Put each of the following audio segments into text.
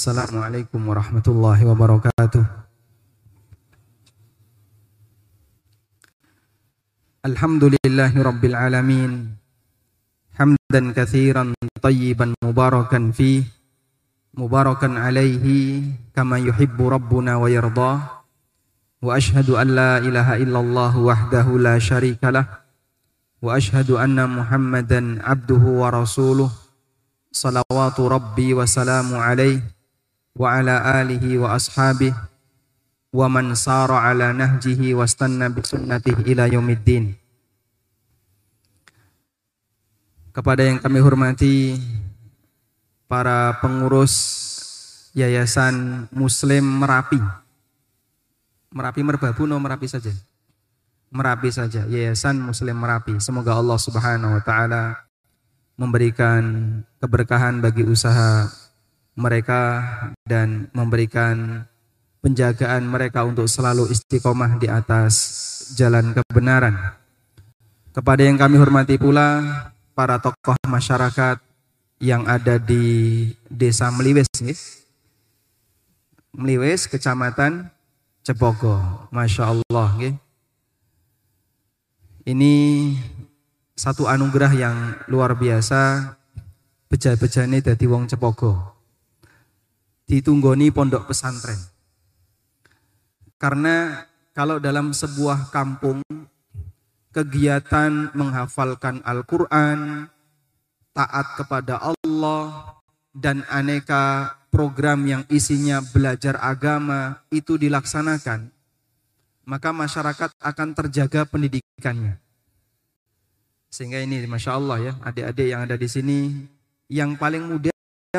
السلام عليكم ورحمة الله وبركاته. الحمد لله رب العالمين. حمدا كثيرا طيبا مباركا فيه. مباركا عليه كما يحب ربنا ويرضاه. وأشهد أن لا إله إلا الله وحده لا شريك له. وأشهد أن محمدا عبده ورسوله. صلوات ربي وسلام عليه. Wa ashabihi wa man sara ala nahjihi wastanna bi sunnatihi ila yaumiddin. Kepada yang kami hormati para pengurus Yayasan Muslim Merapi. Merapi Merbabu no Merapi saja. Merapi saja, Yayasan Muslim Merapi. Semoga Allah Subhanahu wa taala memberikan keberkahan bagi usaha mereka dan memberikan penjagaan mereka untuk selalu istiqomah di atas jalan kebenaran. Kepada yang kami hormati pula para tokoh masyarakat yang ada di Desa Meliwes, Meliwes, Kecamatan Cepogo. Masya Allah. Ini satu anugerah yang luar biasa beja-bejane dadi wong Cepogo. Ditunggoni pondok pesantren. Karena kalau dalam sebuah kampung kegiatan menghafalkan Al-Qur'an, taat kepada Allah dan aneka program yang isinya belajar agama itu dilaksanakan, maka masyarakat akan terjaga pendidikannya. Sehingga ini Masya Allah ya, adik-adik yang ada di sini, yang paling muda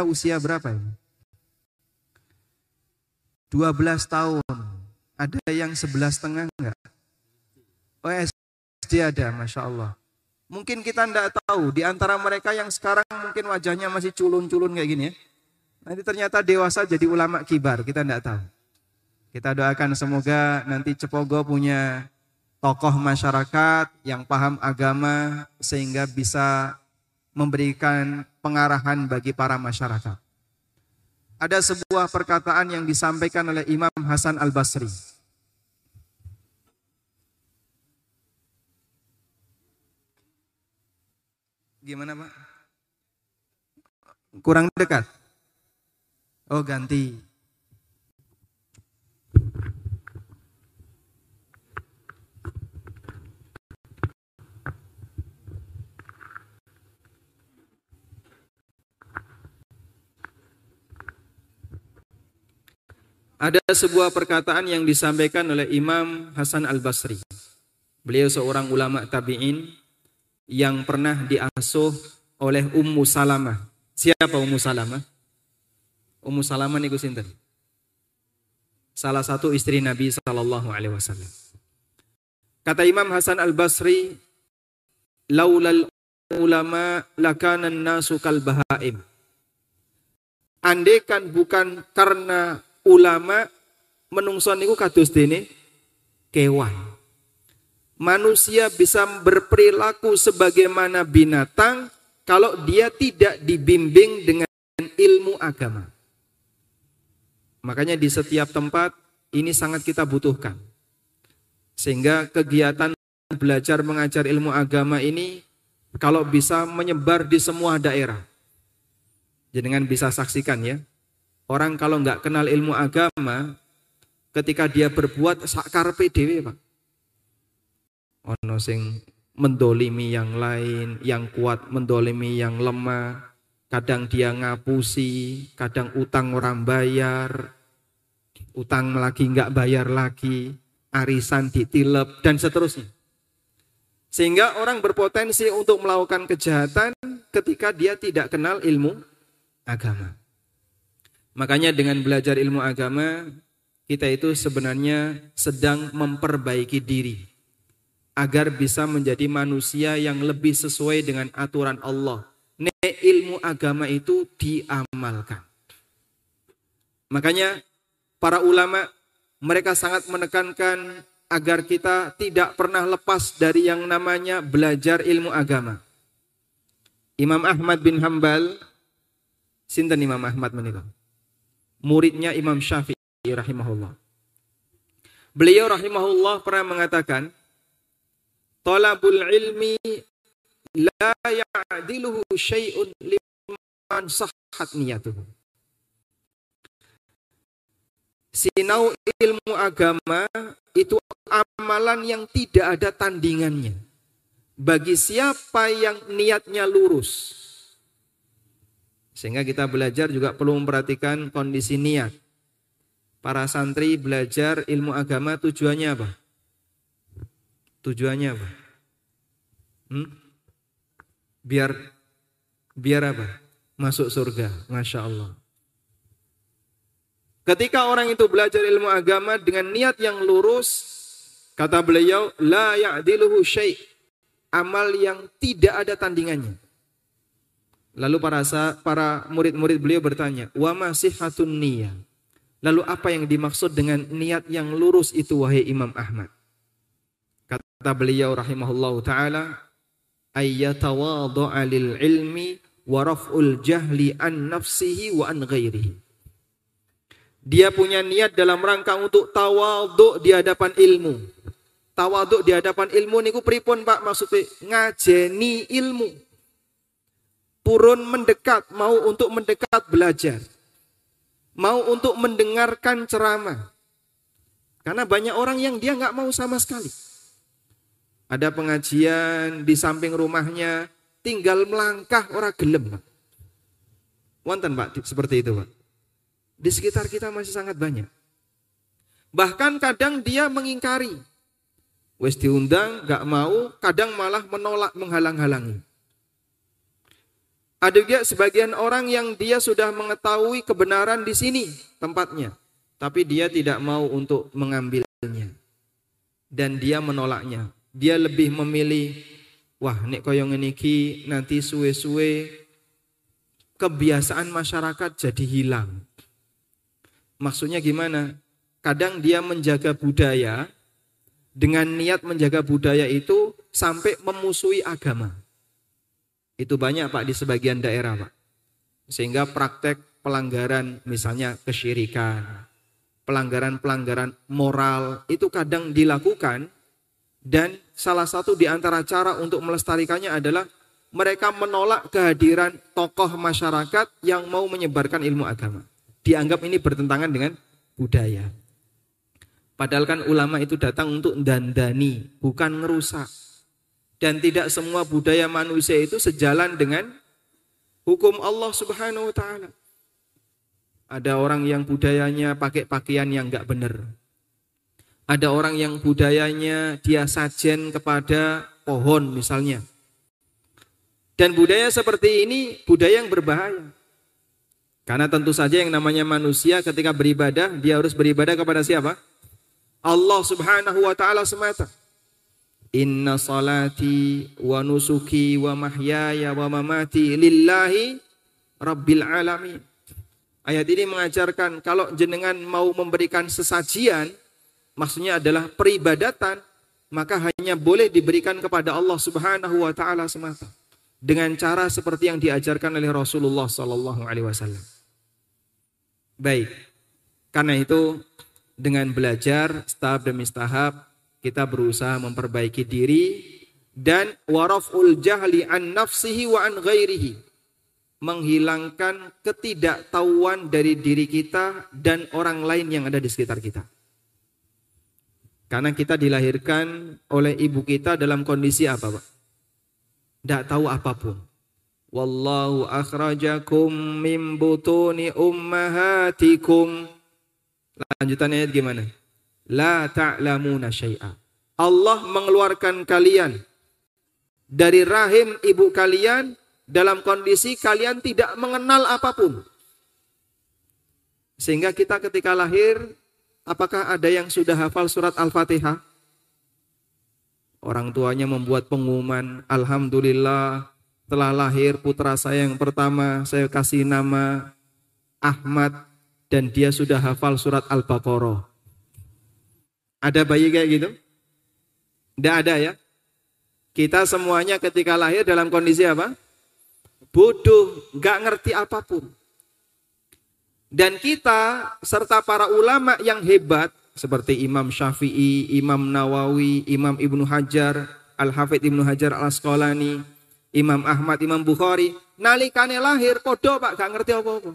usia berapa ini? 12 tahun. Ada yang sebelas setengah enggak? Oh SD ada, Masya Allah. Mungkin kita enggak tahu, di antara mereka yang sekarang mungkin wajahnya masih culun-culun kayak gini ya. Nanti ternyata dewasa jadi ulama kibar, kita enggak tahu. Kita doakan semoga nanti Cepogo punya tokoh masyarakat yang paham agama sehingga bisa memberikan pengarahan bagi para masyarakat. Ada sebuah perkataan yang disampaikan oleh Imam Hasan Al-Basri. Gimana Pak? Kurang dekat? Oh ganti. Ada sebuah perkataan yang disampaikan oleh Imam Hasan Al-Basri. Beliau seorang ulama tabi'in yang pernah diasuh oleh Ummu Salamah. Siapa Ummu Salamah? Ummu Salamah niku sinten? Salah satu istri Nabi sallallahu alaihi wasallam. Kata Imam Hasan Al-Basri, "Laulal ulama lakana nasu kal bahaim." Andekan bukan karena ulama menungson niku kados dene kewan manusia bisa berperilaku sebagaimana binatang kalau dia tidak dibimbing dengan ilmu agama. Makanya di setiap tempat ini sangat kita butuhkan. Sehingga kegiatan belajar mengajar ilmu agama ini kalau bisa menyebar di semua daerah. Jangan bisa saksikan ya. Orang kalau nggak kenal ilmu agama, ketika dia berbuat sakar PDW Pak ono sing mendolimi yang lain, yang kuat mendolimi yang lemah, kadang dia ngapusi, kadang utang orang bayar, utang lagi nggak bayar lagi, arisan ditilep dan seterusnya. Sehingga orang berpotensi untuk melakukan kejahatan ketika dia tidak kenal ilmu agama. Makanya dengan belajar ilmu agama, kita itu sebenarnya sedang memperbaiki diri agar bisa menjadi manusia yang lebih sesuai dengan aturan Allah. Ne ilmu agama itu diamalkan. Makanya para ulama mereka sangat menekankan agar kita tidak pernah lepas dari yang namanya belajar ilmu agama. Imam Ahmad bin Hambal, sinten Imam Ahmad menikah? Muridnya Imam Syafi'i rahimahullah. Beliau rahimahullah pernah mengatakan, "Talabul ilmi la ya'diluhu syai'un liman sahhat niyatuhu." Sinau ilmu agama itu amalan yang tidak ada tandingannya. Bagi siapa yang niatnya lurus. Sehingga kita belajar juga perlu memperhatikan kondisi niat. Para santri belajar ilmu agama tujuannya apa? Tujuannya apa? Hmm? Biar biar apa? Masuk surga. Masya Allah. Ketika orang itu belajar ilmu agama dengan niat yang lurus, kata beliau, la ya'diluhu syai' amal yang tidak ada tandingannya. Lalu para para murid-murid beliau bertanya, wa masihatun niyah. Lalu apa yang dimaksud dengan niat yang lurus itu wahai Imam Ahmad? Kata beliau rahimahullahu taala, ayyatawadha'a lil ilmi wa raf'ul jahli an nafsihi wa an ghairihi. Dia punya niat dalam rangka untuk tawaduk di hadapan ilmu. Tawaduk di hadapan ilmu niku pripun Pak maksudnya ngajeni ilmu. Purun mendekat, mau untuk mendekat belajar. Mau untuk mendengarkan ceramah. Karena banyak orang yang dia nggak mau sama sekali. Ada pengajian di samping rumahnya, tinggal melangkah orang gelem. Wonten Pak seperti itu Pak. Di sekitar kita masih sangat banyak. Bahkan kadang dia mengingkari. Wes diundang, gak mau, kadang malah menolak, menghalang-halangi. Ada juga sebagian orang yang dia sudah mengetahui kebenaran di sini tempatnya. Tapi dia tidak mau untuk mengambilnya. Dan dia menolaknya. Dia lebih memilih, wah nek koyong niki nanti suwe-suwe kebiasaan masyarakat jadi hilang. Maksudnya gimana? Kadang dia menjaga budaya dengan niat menjaga budaya itu sampai memusuhi agama. Itu banyak Pak di sebagian daerah Pak. Sehingga praktek pelanggaran misalnya kesyirikan, pelanggaran-pelanggaran moral itu kadang dilakukan dan salah satu di antara cara untuk melestarikannya adalah mereka menolak kehadiran tokoh masyarakat yang mau menyebarkan ilmu agama dianggap ini bertentangan dengan budaya. Padahal kan ulama itu datang untuk dandani, bukan ngerusak. Dan tidak semua budaya manusia itu sejalan dengan hukum Allah Subhanahu wa taala. Ada orang yang budayanya pakai pakaian yang enggak benar. Ada orang yang budayanya dia sajen kepada pohon misalnya. Dan budaya seperti ini budaya yang berbahaya. Karena tentu saja yang namanya manusia ketika beribadah, dia harus beribadah kepada siapa? Allah subhanahu wa ta'ala semata. Inna salati wa nusuki wa mahyaya wa mamati lillahi rabbil alamin. Ayat ini mengajarkan kalau jenengan mau memberikan sesajian, maksudnya adalah peribadatan, maka hanya boleh diberikan kepada Allah Subhanahu wa taala semata dengan cara seperti yang diajarkan oleh Rasulullah sallallahu alaihi wasallam. Baik. Karena itu dengan belajar tahap demi tahap kita berusaha memperbaiki diri dan waraful jahli an nafsihi wa an ghairihi menghilangkan ketidaktahuan dari diri kita dan orang lain yang ada di sekitar kita. Karena kita dilahirkan oleh ibu kita dalam kondisi apa, Pak? Tidak tahu apa pun. Wallahu akhrajakum min butuni ummahatikum. Lanjutannya gimana? La ta'lamuna syai'a. Allah mengeluarkan kalian dari rahim ibu kalian dalam kondisi kalian tidak mengenal apa pun. Sehingga kita ketika lahir, apakah ada yang sudah hafal surat Al-Fatihah? Orang tuanya membuat pengumuman, Alhamdulillah, setelah lahir putra saya yang pertama, saya kasih nama Ahmad dan dia sudah hafal surat Al-Baqarah. Ada bayi kayak gitu? Tidak ada ya? Kita semuanya ketika lahir dalam kondisi apa? Bodoh, nggak ngerti apa pun. Dan kita serta para ulama yang hebat seperti Imam Syafi'i, Imam Nawawi, Imam Ibnu Hajar, Al-Hafidh Ibnu Hajar Al-Asqalani, Imam Ahmad, Imam Bukhari, nalikane lahir podo Pak gak ngerti apa-apa.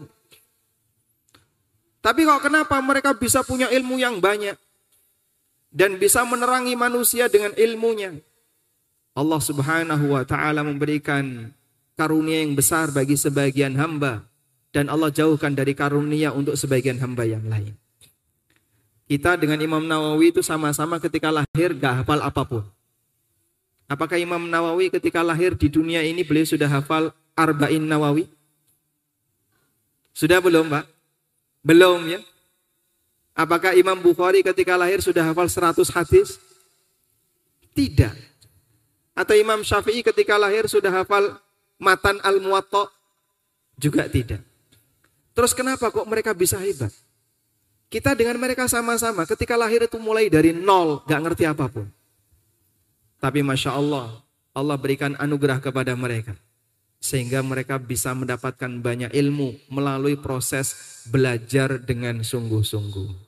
Tapi kok kenapa mereka bisa punya ilmu yang banyak dan bisa menerangi manusia dengan ilmunya? Allah Subhanahu wa taala memberikan karunia yang besar bagi sebagian hamba dan Allah jauhkan dari karunia untuk sebagian hamba yang lain. Kita dengan Imam Nawawi itu sama-sama ketika lahir gak hafal apa pun. Apakah Imam Nawawi ketika lahir di dunia ini beliau sudah hafal Arba'in Nawawi? Sudah belum Pak? Belum ya? Apakah Imam Bukhari ketika lahir sudah hafal 100 hadis? Tidak. Atau Imam Syafi'i ketika lahir sudah hafal Matan Al-Muwatta? Juga tidak. Terus kenapa kok mereka bisa hebat? Kita dengan mereka sama-sama ketika lahir itu mulai dari nol, gak ngerti apa pun. Tapi Masya Allah, Allah berikan anugerah kepada mereka. Sehingga mereka bisa mendapatkan banyak ilmu melalui proses belajar dengan sungguh-sungguh.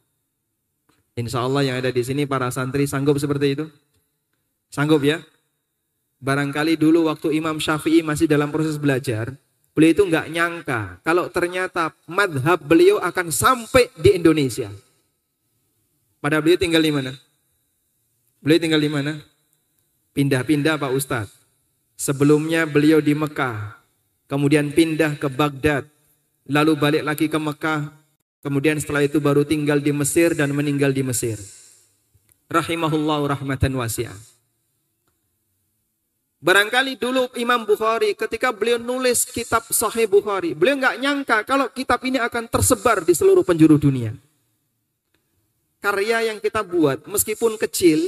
Insya Allah yang ada di sini para santri sanggup seperti itu? Sanggup ya? Barangkali dulu waktu Imam Syafi'i masih dalam proses belajar, Beliau itu nggak nyangka kalau ternyata madhab beliau akan sampai di Indonesia. Pada beliau tinggal di mana? Beliau tinggal di mana? Pindah-pindah Pak Ustadz. Sebelumnya beliau di Mekah, kemudian pindah ke Baghdad, lalu balik lagi ke Mekah, kemudian setelah itu baru tinggal di Mesir dan meninggal di Mesir. Rahimahullah rahmatan wasi'ah. Barangkali dulu Imam Bukhari ketika beliau nulis kitab Sahih Bukhari, beliau nggak nyangka kalau kitab ini akan tersebar di seluruh penjuru dunia. Karya yang kita buat meskipun kecil,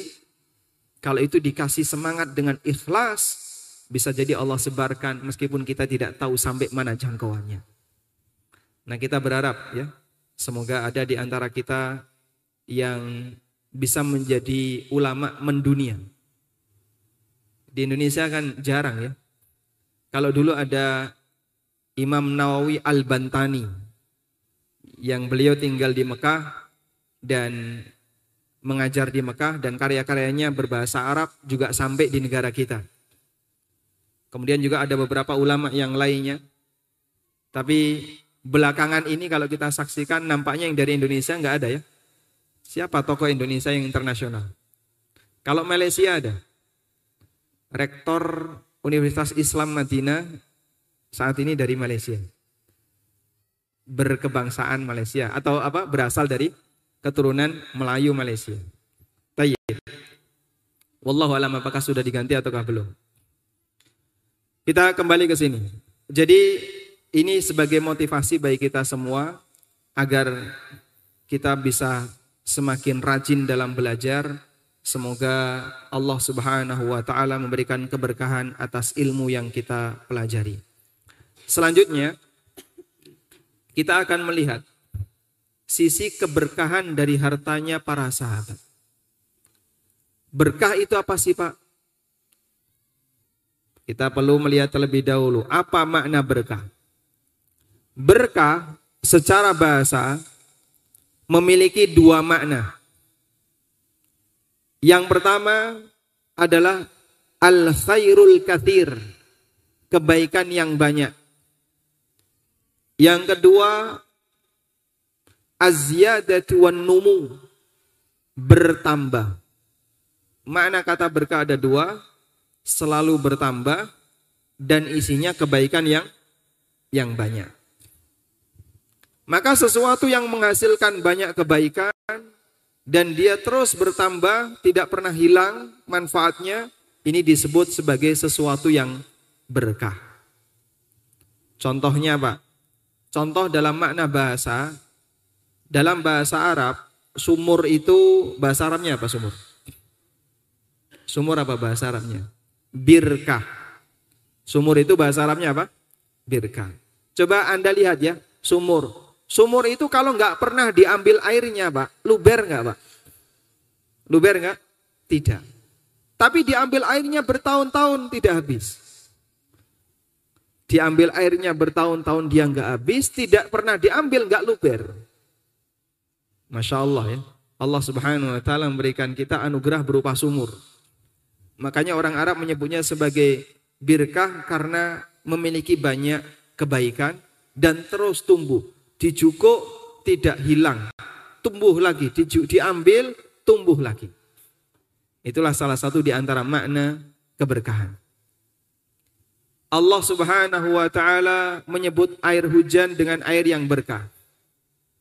kalau itu dikasih semangat dengan ikhlas, bisa jadi Allah sebarkan meskipun kita tidak tahu sampai mana jangkauannya. Nah kita berharap ya, semoga ada di antara kita yang bisa menjadi ulama mendunia di Indonesia kan jarang ya. Kalau dulu ada Imam Nawawi Al-Bantani yang beliau tinggal di Mekah dan mengajar di Mekah dan karya-karyanya berbahasa Arab juga sampai di negara kita. Kemudian juga ada beberapa ulama yang lainnya. Tapi belakangan ini kalau kita saksikan nampaknya yang dari Indonesia nggak ada ya. Siapa tokoh Indonesia yang internasional? Kalau Malaysia ada. Rektor Universitas Islam Madinah saat ini dari Malaysia. Berkebangsaan Malaysia atau apa? Berasal dari keturunan Melayu Malaysia. Tayyib. Wallahu alam apakah sudah diganti ataukah belum? Kita kembali ke sini. Jadi ini sebagai motivasi bagi kita semua agar kita bisa semakin rajin dalam belajar, Semoga Allah Subhanahu wa taala memberikan keberkahan atas ilmu yang kita pelajari. Selanjutnya kita akan melihat sisi keberkahan dari hartanya para sahabat. Berkah itu apa sih, Pak? Kita perlu melihat terlebih dahulu apa makna berkah. Berkah secara bahasa memiliki dua makna. Yang pertama adalah al khairul kathir, kebaikan yang banyak. Yang kedua azyadatu wan numu, bertambah. Makna kata berkah ada dua, selalu bertambah dan isinya kebaikan yang yang banyak. Maka sesuatu yang menghasilkan banyak kebaikan dan dia terus bertambah, tidak pernah hilang manfaatnya, ini disebut sebagai sesuatu yang berkah. Contohnya Pak, contoh dalam makna bahasa, dalam bahasa Arab, sumur itu bahasa Arabnya apa sumur? Sumur apa bahasa Arabnya? Birkah. Sumur itu bahasa Arabnya apa? Birkah. Coba Anda lihat ya, sumur. Sumur itu kalau nggak pernah diambil airnya, Pak, luber nggak, Pak? Luber nggak? Tidak. Tapi diambil airnya bertahun-tahun tidak habis. diambil airnya bertahun-tahun dia nggak habis, tidak pernah diambil nggak luber. Masya Allah ya. Allah subhanahu wa ta'ala memberikan kita anugerah berupa sumur. Makanya orang Arab menyebutnya sebagai birkah karena memiliki banyak kebaikan dan terus tumbuh. Dijukuk tidak hilang, tumbuh lagi, diambil, tumbuh lagi. Itulah salah satu di antara makna keberkahan. Allah Subhanahu wa taala menyebut air hujan dengan air yang berkah.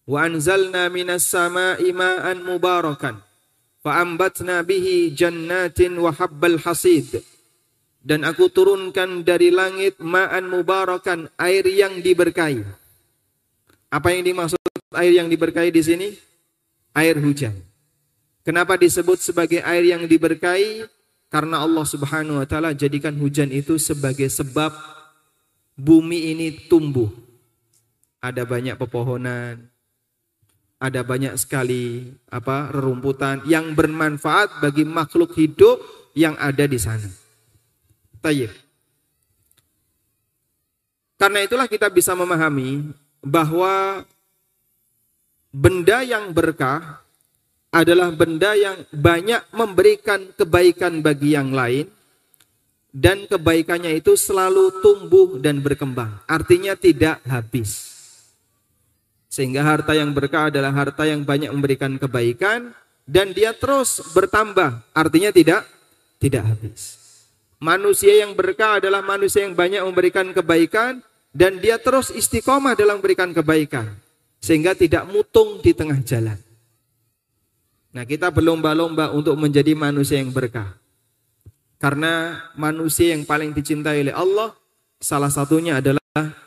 Wa anzalna minas sama'i ma'an mubarakan fa'ambatna bihi jannatin wa habbal hasid. Dan aku turunkan dari langit ma'an mubarakan, air yang diberkahi. Apa yang dimaksud air yang diberkahi di sini? Air hujan. Kenapa disebut sebagai air yang diberkahi? Karena Allah Subhanahu wa taala jadikan hujan itu sebagai sebab bumi ini tumbuh. Ada banyak pepohonan, ada banyak sekali apa rerumputan yang bermanfaat bagi makhluk hidup yang ada di sana. Tayyib. Karena itulah kita bisa memahami bahwa benda yang berkah adalah benda yang banyak memberikan kebaikan bagi yang lain dan kebaikannya itu selalu tumbuh dan berkembang. Artinya tidak habis. Sehingga harta yang berkah adalah harta yang banyak memberikan kebaikan dan dia terus bertambah. Artinya tidak tidak habis. Manusia yang berkah adalah manusia yang banyak memberikan kebaikan dan dia terus istiqomah dalam memberikan kebaikan sehingga tidak mutung di tengah jalan. Nah, kita berlomba-lomba untuk menjadi manusia yang berkah. Karena manusia yang paling dicintai oleh Allah salah satunya adalah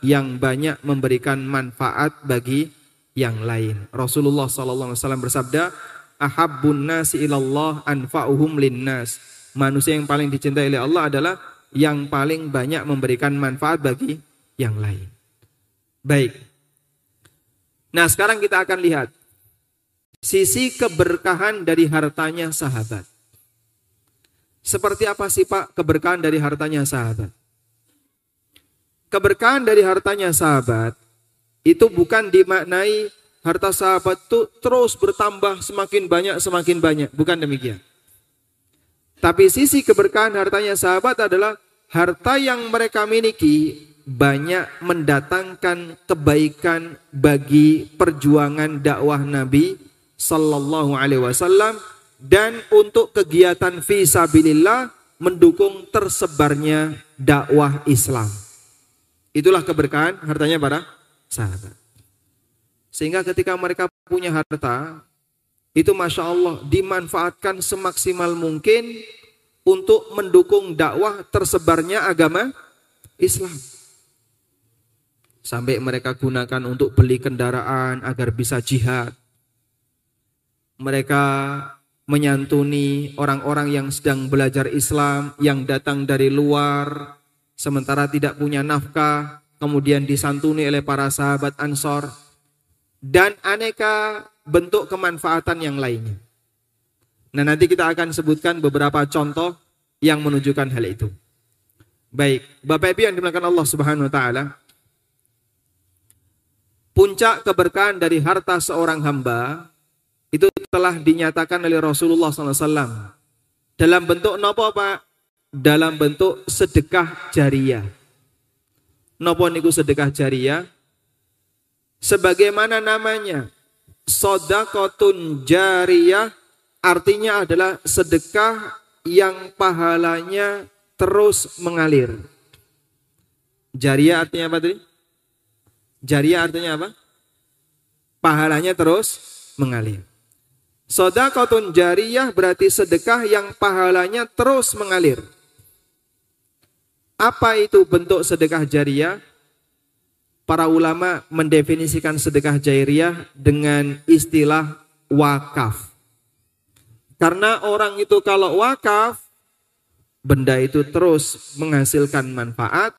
yang banyak memberikan manfaat bagi yang lain. Rasulullah sallallahu alaihi wasallam bersabda, "Ahabbun nasi ilallah anfa'uhum linnas." Manusia yang paling dicintai oleh Allah adalah yang paling banyak memberikan manfaat bagi yang lain. Baik. Nah, sekarang kita akan lihat Sisi keberkahan dari hartanya sahabat. Seperti apa sih Pak keberkahan dari hartanya sahabat? Keberkahan dari hartanya sahabat itu bukan dimaknai harta sahabat itu terus bertambah semakin banyak semakin banyak, bukan demikian. Tapi sisi keberkahan hartanya sahabat adalah harta yang mereka miliki banyak mendatangkan kebaikan bagi perjuangan dakwah Nabi sallallahu alaihi wasallam dan untuk kegiatan fisabilillah mendukung tersebarnya dakwah Islam. Itulah keberkahan hartanya para sahabat. Sehingga ketika mereka punya harta, itu Masya Allah dimanfaatkan semaksimal mungkin untuk mendukung dakwah tersebarnya agama Islam. Sampai mereka gunakan untuk beli kendaraan agar bisa jihad mereka menyantuni orang-orang yang sedang belajar Islam yang datang dari luar sementara tidak punya nafkah kemudian disantuni oleh para sahabat Ansor dan aneka bentuk kemanfaatan yang lainnya. Nah, nanti kita akan sebutkan beberapa contoh yang menunjukkan hal itu. Baik, Bapak Ibu yang dimuliakan Allah Subhanahu wa taala. Puncak keberkahan dari harta seorang hamba itu telah dinyatakan oleh Rasulullah SAW. Dalam bentuk nopo Pak? Dalam bentuk sedekah jariah. Nopo niku sedekah jariah? Sebagaimana namanya, sodakotun jariah artinya adalah sedekah yang pahalanya terus mengalir. Jariah artinya apa tadi? Jariah artinya apa? Pahalanya terus mengalir. Sodakotun jariyah berarti sedekah yang pahalanya terus mengalir. Apa itu bentuk sedekah jariyah? Para ulama mendefinisikan sedekah jariyah dengan istilah wakaf. Karena orang itu kalau wakaf, benda itu terus menghasilkan manfaat,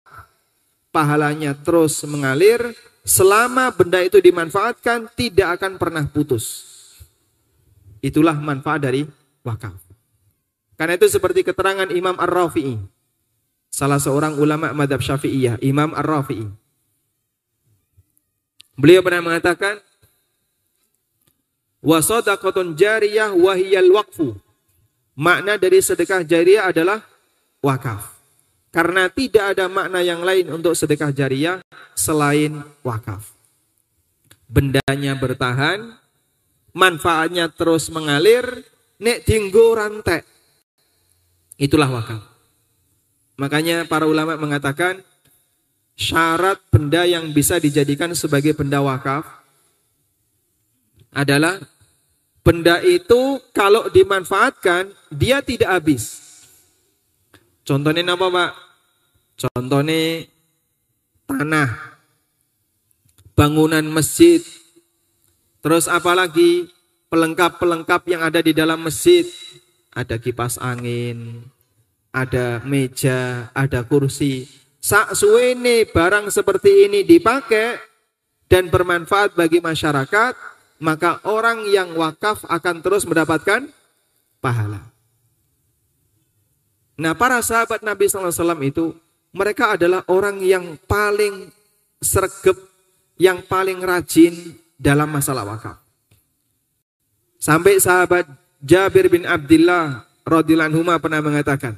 pahalanya terus mengalir, selama benda itu dimanfaatkan tidak akan pernah putus. Itulah manfaat dari wakaf. Karena itu seperti keterangan Imam Ar-Rafi'i. salah seorang ulama madhab syafi'iyah, Imam Ar-Rafi'i. Beliau pernah mengatakan, Wasadaqatun jariyah wahiyal waqfu. Makna dari sedekah jariyah adalah wakaf. Karena tidak ada makna yang lain untuk sedekah jariyah selain wakaf. Bendanya bertahan, manfaatnya terus mengalir, nek dinggo rantek. Itulah wakaf. Makanya para ulama mengatakan syarat benda yang bisa dijadikan sebagai benda wakaf adalah benda itu kalau dimanfaatkan dia tidak habis. Contohnya apa Pak? Contohnya tanah, bangunan masjid, terus apalagi pelengkap-pelengkap yang ada di dalam masjid, ada kipas angin, ada meja, ada kursi. Sak suwene barang seperti ini dipakai dan bermanfaat bagi masyarakat, maka orang yang wakaf akan terus mendapatkan pahala. Nah, para sahabat Nabi SAW itu mereka adalah orang yang paling sergap, yang paling rajin dalam masalah wakaf. Sampai sahabat Jabir bin Abdullah radhiyallahu anhu pernah mengatakan,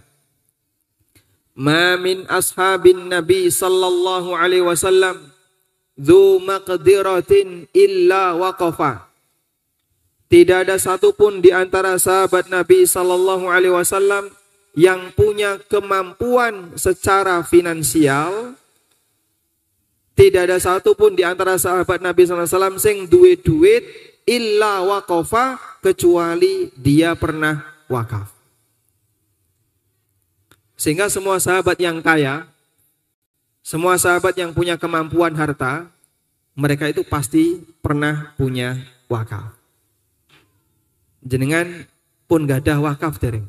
ma min ashabin nabi sallallahu alaihi wasallam dzu maqdiratin illa waqafa tidak ada satupun di antara sahabat Nabi sallallahu alaihi wasallam yang punya kemampuan secara finansial tidak ada satupun di antara sahabat Nabi wasallam sing duwe duit illa waqafa kecuali dia pernah wakaf sehingga semua sahabat yang kaya, semua sahabat yang punya kemampuan harta, mereka itu pasti pernah punya wakaf. Jenengan pun gak ada wakaf dari.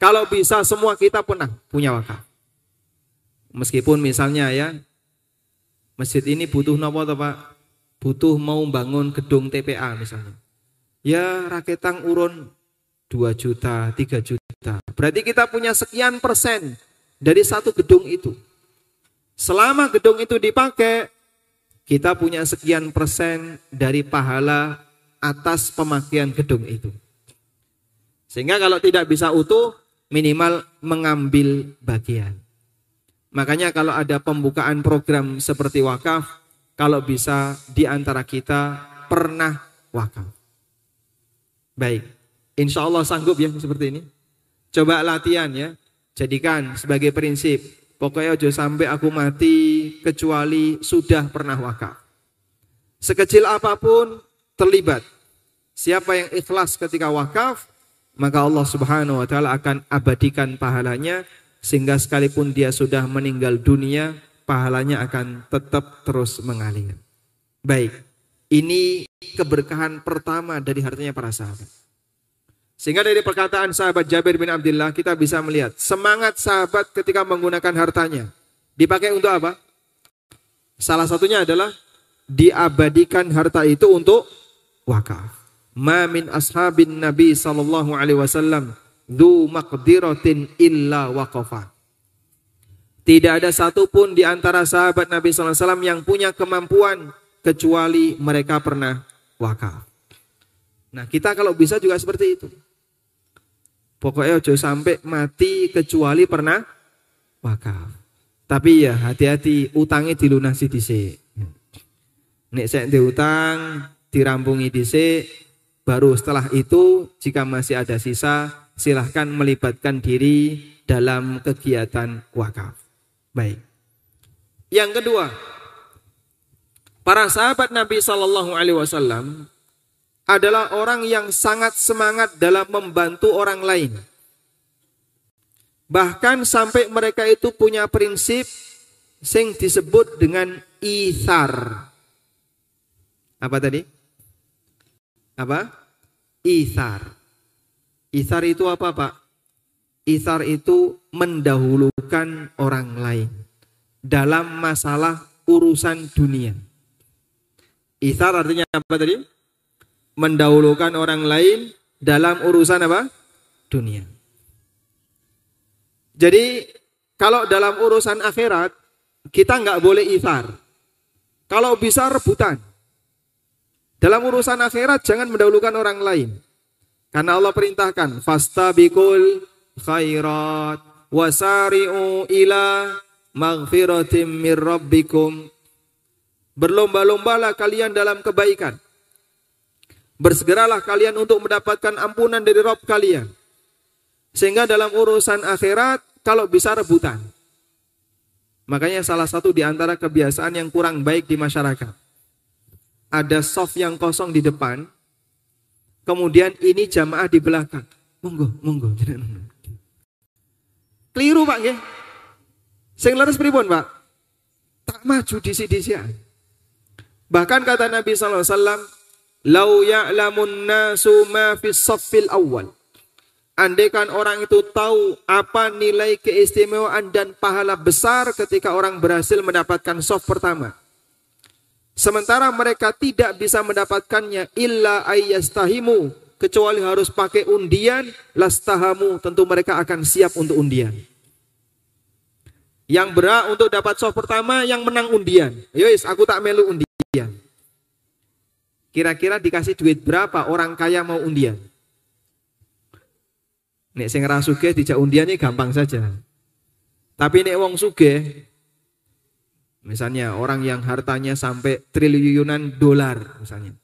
Kalau bisa semua kita pernah punya wakaf. Meskipun misalnya ya, masjid ini butuh nopo atau Pak? Butuh mau bangun gedung TPA misalnya. Ya raketang urun 2 juta, 3 juta. Berarti kita punya sekian persen dari satu gedung itu. Selama gedung itu dipakai, kita punya sekian persen dari pahala atas pemakaian gedung itu. Sehingga kalau tidak bisa utuh, minimal mengambil bagian. Makanya kalau ada pembukaan program seperti wakaf, kalau bisa di antara kita pernah wakaf. Baik. Insya Allah sanggup ya seperti ini. Coba latihan ya. Jadikan sebagai prinsip. Pokoknya ojo sampai aku mati kecuali sudah pernah wakaf. Sekecil apa pun terlibat. Siapa yang ikhlas ketika wakaf, maka Allah Subhanahu wa taala akan abadikan pahalanya sehingga sekalipun dia sudah meninggal dunia, pahalanya akan tetap terus mengalir. Baik. Ini keberkahan pertama dari hartanya para sahabat. Sehingga dari perkataan sahabat Jabir bin Abdullah kita bisa melihat semangat sahabat ketika menggunakan hartanya. Dipakai untuk apa? Salah satunya adalah diabadikan harta itu untuk wakaf. Ma min ashabin Nabi sallallahu alaihi wasallam du maqdiratin illa waqafa. Tidak ada satupun di antara sahabat Nabi wasallam yang punya kemampuan kecuali mereka pernah wakaf. Nah, kita kalau bisa juga seperti itu. Pokoknya ojo sampai mati kecuali pernah wakaf. Tapi ya hati-hati utangnya dilunasi dhisik. Nek saya diutang dirampungi dhisik baru setelah itu jika masih ada sisa silahkan melibatkan diri dalam kegiatan wakaf. Baik. Yang kedua, para sahabat Nabi Shallallahu Alaihi Wasallam adalah orang yang sangat semangat dalam membantu orang lain. Bahkan sampai mereka itu punya prinsip sing disebut dengan ithar. Apa tadi? Apa? Ithar. Ithar itu apa, Pak? Ithar itu mendahulukan orang lain dalam masalah urusan dunia. Ithar artinya apa tadi? mendahulukan orang lain dalam urusan apa? Dunia. Jadi kalau dalam urusan akhirat kita nggak boleh isar. Kalau bisa rebutan. Dalam urusan akhirat jangan mendahulukan orang lain. Karena Allah perintahkan, fastabiqul khairat wasari'u ila maghfiratim mir rabbikum. Berlomba-lombalah kalian dalam kebaikan. Bersegeralah kalian untuk mendapatkan ampunan dari Rob kalian. Sehingga dalam urusan akhirat, kalau bisa rebutan. Makanya salah satu di antara kebiasaan yang kurang baik di masyarakat. Ada soft yang kosong di depan, kemudian ini jamaah di belakang. Monggo, monggo. Keliru Pak nggih. Sing leres pripun Pak? Tak maju di sini Bahkan kata Nabi sallallahu alaihi wasallam, "Lau ya'lamun nasu ma fi saffil awal." Andaikan orang itu tahu apa nilai keistimewaan dan pahala besar ketika orang berhasil mendapatkan soft pertama. Sementara mereka tidak bisa mendapatkannya illa ayyastahimu kecuali harus pakai undian lastahamu tentu mereka akan siap untuk undian. Yang berhak untuk dapat soft pertama yang menang undian. Yowis, aku tak melu undian. Kira-kira dikasih duit berapa orang kaya mau undian? Nek sing ra sugih dijak undiane gampang saja. Tapi nek wong sugih misalnya orang yang hartanya sampai triliunan dolar misalnya.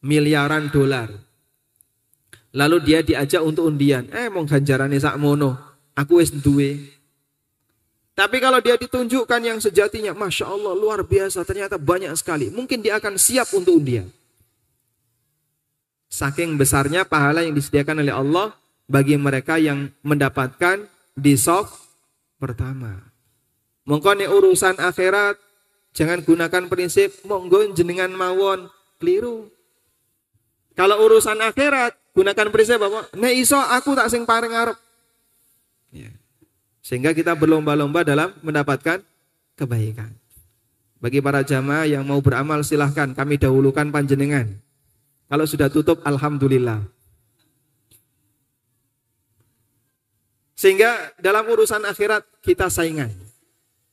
Miliaran dolar. Lalu dia diajak untuk undian. Eh mau ganjarane sak mono. Aku wis duwe. Tapi kalau dia ditunjukkan yang sejatinya, Masya Allah luar biasa, ternyata banyak sekali. Mungkin dia akan siap untuk undian. Saking besarnya pahala yang disediakan oleh Allah, bagi mereka yang mendapatkan di pertama. Mongko urusan akhirat jangan gunakan prinsip monggo jenengan mawon keliru. Kalau urusan akhirat gunakan prinsip apa? Nek iso aku tak sing paring arep. Ya. Sehingga kita berlomba-lomba dalam mendapatkan kebaikan. Bagi para jamaah yang mau beramal silahkan kami dahulukan panjenengan. Kalau sudah tutup alhamdulillah. Sehingga dalam urusan akhirat kita saingan.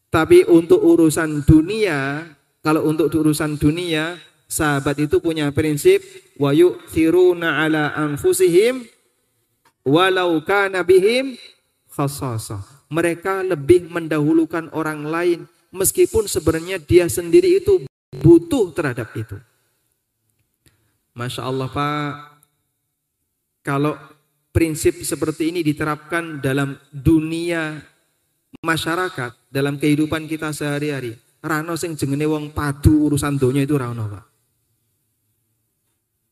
Tapi untuk urusan dunia, kalau untuk urusan dunia, sahabat itu punya prinsip wa yu'thiruna ala anfusihim walau kana bihim khassasah. Mereka lebih mendahulukan orang lain meskipun sebenarnya dia sendiri itu butuh terhadap itu. Masya Allah Pak, kalau prinsip seperti ini diterapkan dalam dunia masyarakat, dalam kehidupan kita sehari-hari. Rano sing jengene wong padu urusan donya itu rano, Pak.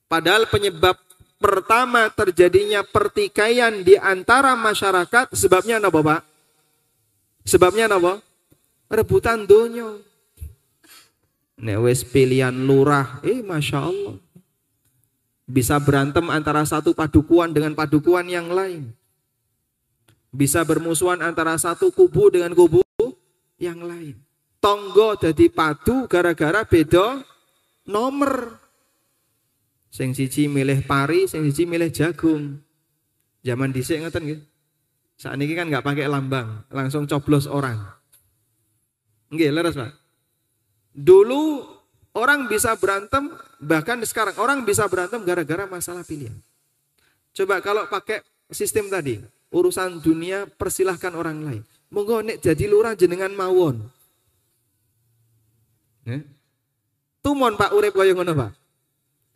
Padahal penyebab pertama terjadinya pertikaian di antara masyarakat sebabnya apa, Pak? Sebabnya apa? Rebutan donya. Nek wis pilihan lurah, eh masya Allah. Bisa berantem antara satu padukuan dengan padukuan yang lain. Bisa bermusuhan antara satu kubu dengan kubu yang lain. Tonggo jadi padu gara-gara beda nomor. Sing siji milih pari, sing siji milih jagung. Zaman dhisik ngeten nggih. Saat ini kan nggak pakai lambang, langsung coblos orang. Nggih, leres Pak. Dulu Orang bisa berantem, bahkan sekarang orang bisa berantem gara-gara masalah pilihan. Coba kalau pakai sistem tadi, urusan dunia persilahkan orang lain. Monggo nek jadi lurah jenengan mawon. Ya? Tumon Pak urip kaya ngono Pak.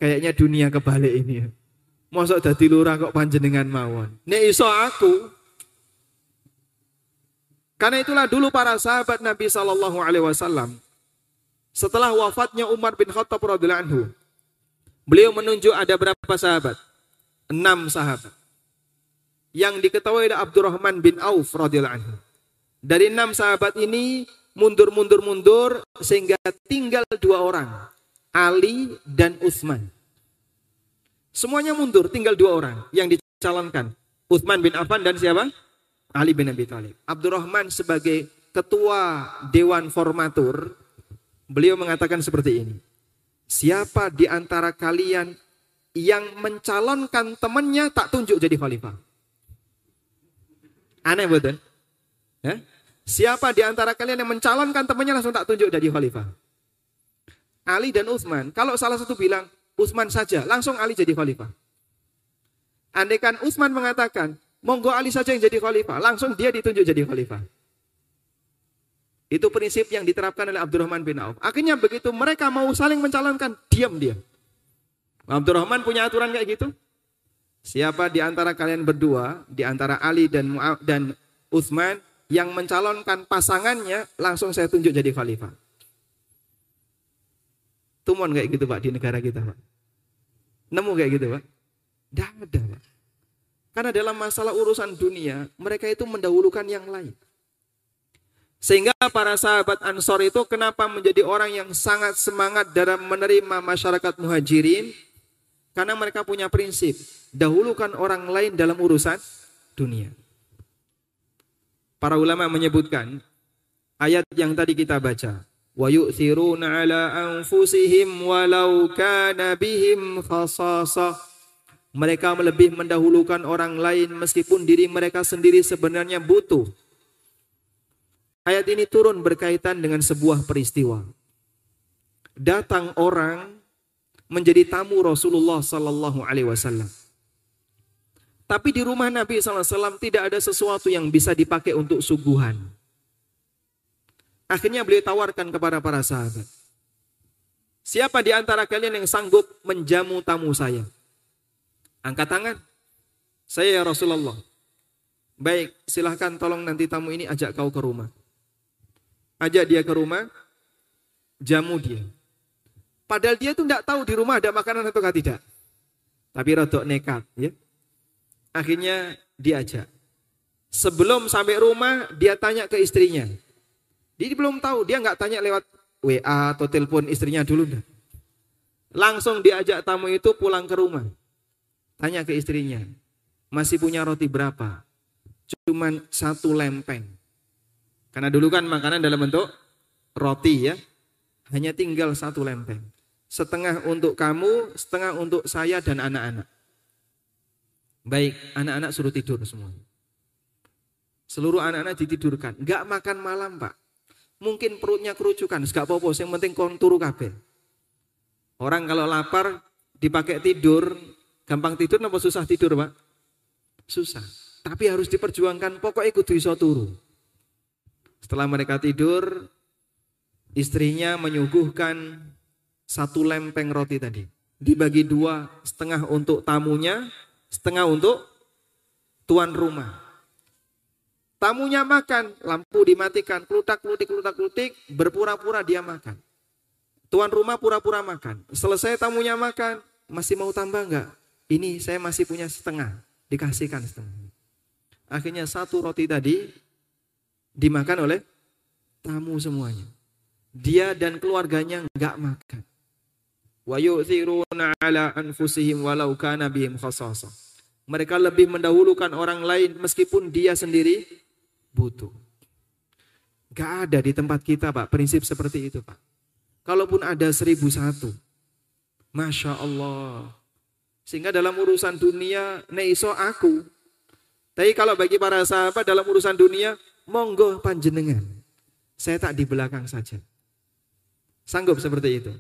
Kayaknya dunia kebalik ini. Mosok dadi lurah kok panjenengan mawon. Nek iso aku. Karena itulah dulu para sahabat Nabi Shallallahu alaihi wasallam setelah wafatnya Umar bin Khattab radhiyallahu anhu, beliau menunjuk ada berapa sahabat? Enam sahabat. Yang diketahui ada Abdurrahman bin Auf radhiyallahu anhu. Dari enam sahabat ini mundur-mundur-mundur sehingga tinggal dua orang, Ali dan Utsman. Semuanya mundur, tinggal dua orang yang dicalonkan. Utsman bin Affan dan siapa? Ali bin Abi Thalib. Abdurrahman sebagai ketua dewan formatur Beliau mengatakan seperti ini. Siapa di antara kalian yang mencalonkan temannya tak tunjuk jadi khalifah? Aneh betul? Ya? Siapa di antara kalian yang mencalonkan temannya langsung tak tunjuk jadi khalifah. Ali dan Utsman. Kalau salah satu bilang Utsman saja, langsung Ali jadi khalifah. Andaikan Utsman mengatakan, monggo Ali saja yang jadi khalifah, langsung dia ditunjuk jadi khalifah. Itu prinsip yang diterapkan oleh Abdurrahman bin Auf. Akhirnya begitu mereka mau saling mencalonkan, diam dia. Abdurrahman punya aturan kayak gitu. Siapa di antara kalian berdua, di antara Ali dan dan Uthman yang mencalonkan pasangannya, langsung saya tunjuk jadi khalifah. Tumon kayak gitu Pak di negara kita Pak. Nemu kayak gitu Pak? Tidak ada Pak. Karena dalam masalah urusan dunia, mereka itu mendahulukan yang lain. Sehingga para sahabat Ansor itu kenapa menjadi orang yang sangat semangat dalam menerima masyarakat muhajirin? Karena mereka punya prinsip, dahulukan orang lain dalam urusan dunia. Para ulama menyebutkan ayat yang tadi kita baca, wa yu'thiruna ala anfusihim walau kana bihim khasasah. Mereka lebih mendahulukan orang lain meskipun diri mereka sendiri sebenarnya butuh. Ayat ini turun berkaitan dengan sebuah peristiwa. Datang orang menjadi tamu Rasulullah sallallahu alaihi wasallam. Tapi di rumah Nabi SAW tidak ada sesuatu yang bisa dipakai untuk suguhan. Akhirnya beliau tawarkan kepada para sahabat. Siapa di antara kalian yang sanggup menjamu tamu saya? Angkat tangan. Saya ya Rasulullah. Baik, silahkan tolong nanti tamu ini ajak kau ke rumah. Ajak dia ke rumah, jamu dia. Padahal dia itu tidak tahu di rumah ada makanan atau tidak. Tapi rodok nekat. ya. Akhirnya diajak. Sebelum sampai rumah, dia tanya ke istrinya. Dia belum tahu, dia nggak tanya lewat WA atau telepon istrinya dulu. Dah. Langsung diajak tamu itu pulang ke rumah. Tanya ke istrinya, masih punya roti berapa? Cuman satu lempeng. Karena dulu kan makanan dalam bentuk roti ya. Hanya tinggal satu lempeng. Setengah untuk kamu, setengah untuk saya dan anak-anak. Baik, anak-anak suruh tidur semua. Seluruh anak-anak ditidurkan. Enggak makan malam, Pak. Mungkin perutnya kerucukan, gak apa-apa, yang penting konturu kabel. Orang kalau lapar dipakai tidur, gampang tidur apa susah tidur, Pak? Susah. Tapi harus diperjuangkan, pokoknya kudu iso turu. Setelah mereka tidur, istrinya menyuguhkan satu lempeng roti tadi. Dibagi dua, setengah untuk tamunya, setengah untuk tuan rumah. Tamunya makan, lampu dimatikan, kelutak kelutik kelutak kelutik, berpura-pura dia makan. Tuan rumah pura-pura makan. Selesai tamunya makan, masih mau tambah enggak? Ini saya masih punya setengah, dikasihkan setengah. Akhirnya satu roti tadi dimakan oleh tamu semuanya. Dia dan keluarganya enggak makan. Walau kana. Mereka lebih mendahulukan orang lain meskipun dia sendiri butuh. Gak ada di tempat kita Pak prinsip seperti itu Pak. Kalaupun ada seribu satu. Masya Allah. Sehingga dalam urusan dunia neiso aku. Tapi kalau bagi para sahabat dalam urusan dunia, monggo panjenengan. Saya tak di belakang saja. Sanggup seperti itu.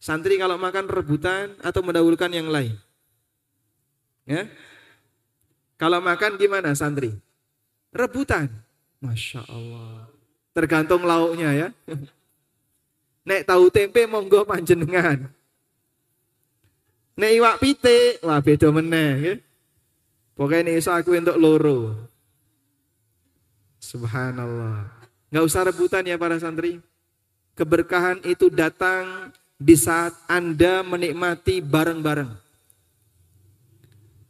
Santri kalau makan rebutan atau mendahulukan yang lain. Ya. Kalau makan gimana santri? rebutan. Masya Allah. Tergantung lauknya ya. Nek tahu tempe monggo panjenengan. Nek iwak pite, wah beda meneh ya. Pokoknya ini aku untuk loro. Subhanallah. Nggak usah rebutan ya para santri. Keberkahan itu datang di saat Anda menikmati bareng-bareng.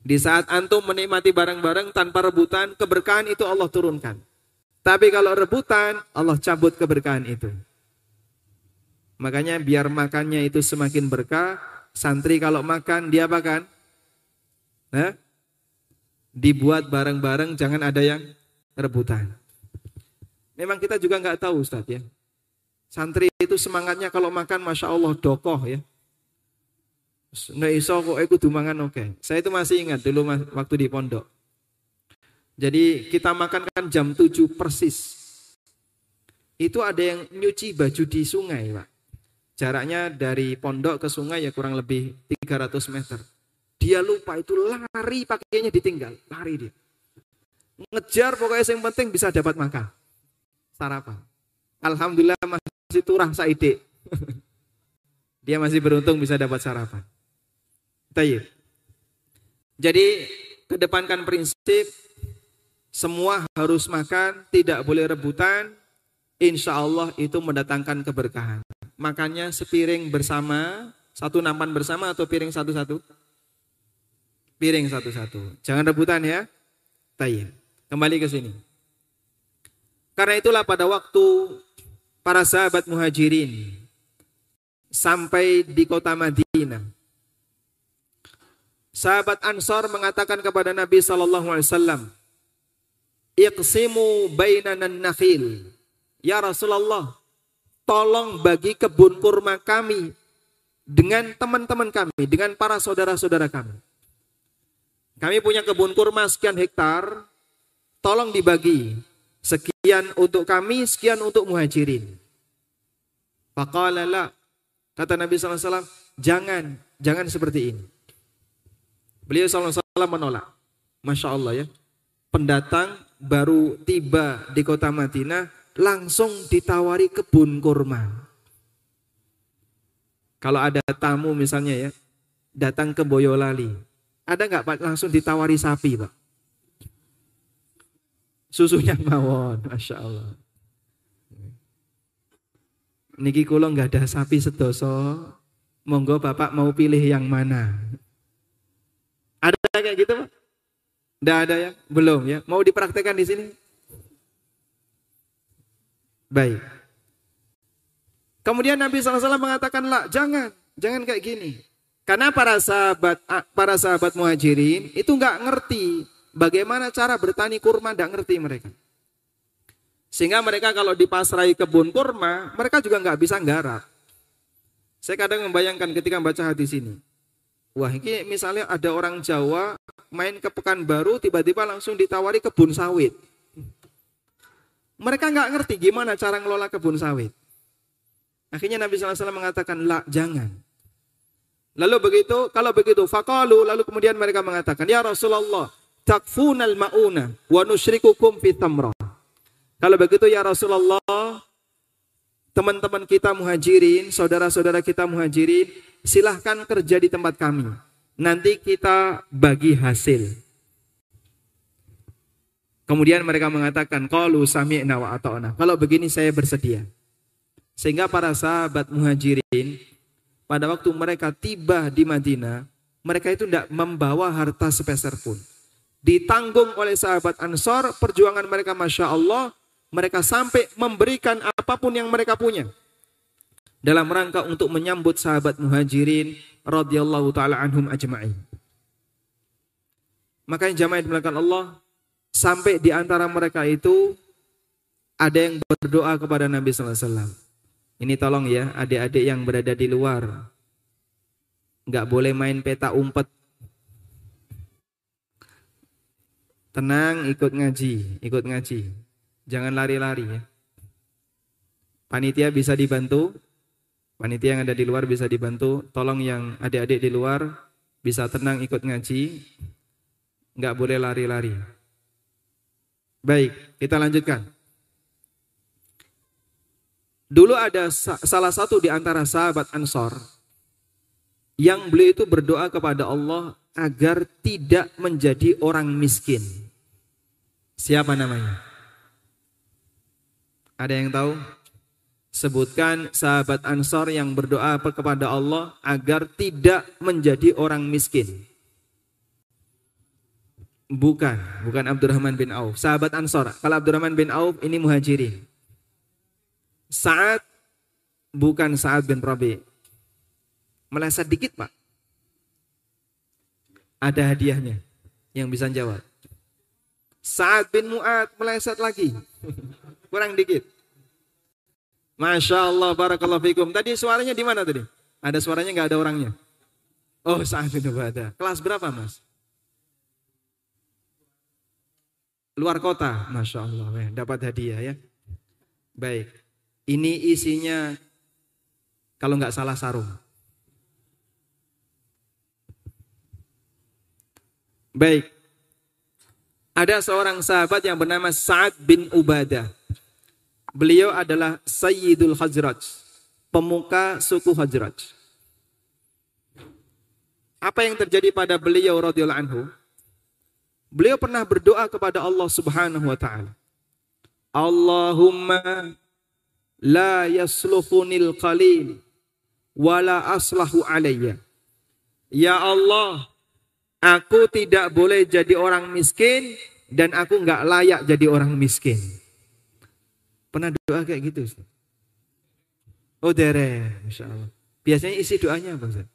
Di saat antum menikmati barang-barang tanpa rebutan, keberkahan itu Allah turunkan. Tapi kalau rebutan, Allah cabut keberkahan itu. Makanya biar makannya itu semakin berkah, santri kalau makan dia apa kan? Nah, dibuat bareng-bareng, jangan ada yang rebutan. Memang kita juga nggak tahu Ustaz ya. Santri itu semangatnya kalau makan Masya Allah dokoh ya. Nggak iso kok aku dumangan oke. Okay. Saya itu masih ingat dulu waktu di pondok. Jadi kita makan kan jam 7 persis. Itu ada yang nyuci baju di sungai, Pak. Jaraknya dari pondok ke sungai ya kurang lebih 300 meter. Dia lupa itu lari pakainya ditinggal, lari dia. Ngejar pokoknya yang penting bisa dapat makan. Sarapan. Alhamdulillah masih turah saide. dia masih beruntung bisa dapat sarapan. Tayyib. Jadi kedepankan prinsip semua harus makan, tidak boleh rebutan. Insya Allah itu mendatangkan keberkahan. Makannya sepiring bersama, satu nampan bersama atau piring satu-satu? Piring satu-satu. Jangan rebutan ya. Tayyib. Kembali ke sini. Karena itulah pada waktu para sahabat muhajirin sampai di kota Madinah. Sahabat Ansor mengatakan kepada Nabi Sallallahu Alaihi Wasallam, iqsimu bainana nakhil. Ya Rasulullah, tolong bagi kebun kurma kami dengan teman-teman kami, dengan para saudara-saudara kami. Kami punya kebun kurma sekian hektar, tolong dibagi. Sekian untuk kami, sekian untuk muhajirin. Faqala Kata Nabi SAW, jangan, jangan seperti ini. Beliau SAW menolak. Masya Allah ya. Pendatang baru tiba di kota Madinah langsung ditawari kebun kurma. Kalau ada tamu misalnya ya, datang ke Boyolali, ada nggak Pak langsung ditawari sapi Pak? Susunya mawon, Masya Allah. Niki kulo nggak ada sapi sedoso, monggo Bapak mau pilih yang mana? Ada kayak gitu Pak? Tidak ada ya? Belum ya? Mau dipraktekkan di sini? Baik. Kemudian Nabi SAW mengatakan, lah jangan, jangan kayak gini. Karena para sahabat para sahabat muhajirin itu nggak ngerti bagaimana cara bertani kurma, nggak ngerti mereka. Sehingga mereka kalau dipasrai kebun kurma, mereka juga nggak bisa nggarap. Saya kadang membayangkan ketika membaca hadis ini. Wah ini misalnya ada orang Jawa main ke Pekanbaru tiba-tiba langsung ditawari kebun sawit. Mereka nggak ngerti gimana cara ngelola kebun sawit. Akhirnya Nabi SAW mengatakan, lah jangan. Lalu begitu, kalau begitu, fakalu, lalu kemudian mereka mengatakan, Ya Rasulullah, takfunal ma'una, wa nusyrikukum fi. Kalau begitu ya Rasulullah, teman-teman kita muhajirin, saudara-saudara kita muhajirin, silahkan kerja di tempat kami. Nanti kita bagi hasil. Kemudian mereka mengatakan, Qalu sami'na wa ata'na. Kalau begini saya bersedia. Sehingga para sahabat muhajirin, pada waktu mereka tiba di Madinah, mereka itu tidak membawa harta sepeser pun. Ditanggung oleh sahabat Ansor, perjuangan mereka Masya Allah, mereka sampai memberikan apa pun yang mereka punya dalam rangka untuk menyambut sahabat muhajirin radhiyallahu taala anhum ajma'in. Makanya jamaah dimulakan Allah sampai di antara mereka itu ada yang berdoa kepada Nabi wasallam. Ini tolong ya adik-adik yang berada di luar. Enggak boleh main peta umpet. Tenang ikut ngaji, ikut ngaji. Jangan lari-lari ya. Panitia bisa dibantu Panitia yang ada di luar bisa dibantu. Tolong yang adik-adik di luar bisa tenang ikut ngaji. Enggak boleh lari-lari. Baik, kita lanjutkan. Dulu ada salah satu di antara sahabat Ansor yang beliau itu berdoa kepada Allah agar tidak menjadi orang miskin. Siapa namanya? Ada yang tahu? sebutkan sahabat Ansor yang berdoa kepada Allah agar tidak menjadi orang miskin. Bukan, bukan Abdurrahman bin Auf. Sahabat Ansor. Kalau Abdurrahman bin Auf ini muhajirin. Saat bukan Saat bin Rabi. Meleset dikit pak. Ada hadiahnya yang bisa jawab. Saat bin Mu'ad meleset lagi. Kurang dikit. Masya Allah, barakallahu fikum. Tadi suaranya di mana tadi? Ada suaranya nggak ada orangnya? Oh, saat itu ada. Kelas berapa mas? luar kota, masya Allah, ya, dapat hadiah ya. Baik, ini isinya kalau nggak salah sarung. Baik, ada seorang sahabat yang bernama Sa'ad bin Ubadah. Beliau adalah Sayyidul Khazraj, pemuka suku Khazraj. Apa yang terjadi pada beliau radhiyallahu anhu? Beliau pernah berdoa kepada Allah Subhanahu wa taala. Allahumma la yasluhunil qalil wala aslahu alayya. Ya Allah, aku tidak boleh jadi orang miskin dan aku nggak layak jadi orang miskin. Pernah doa kayak gitu? Ustaz? Oh dere, Masya Allah. Biasanya isi doanya apa Ustaz?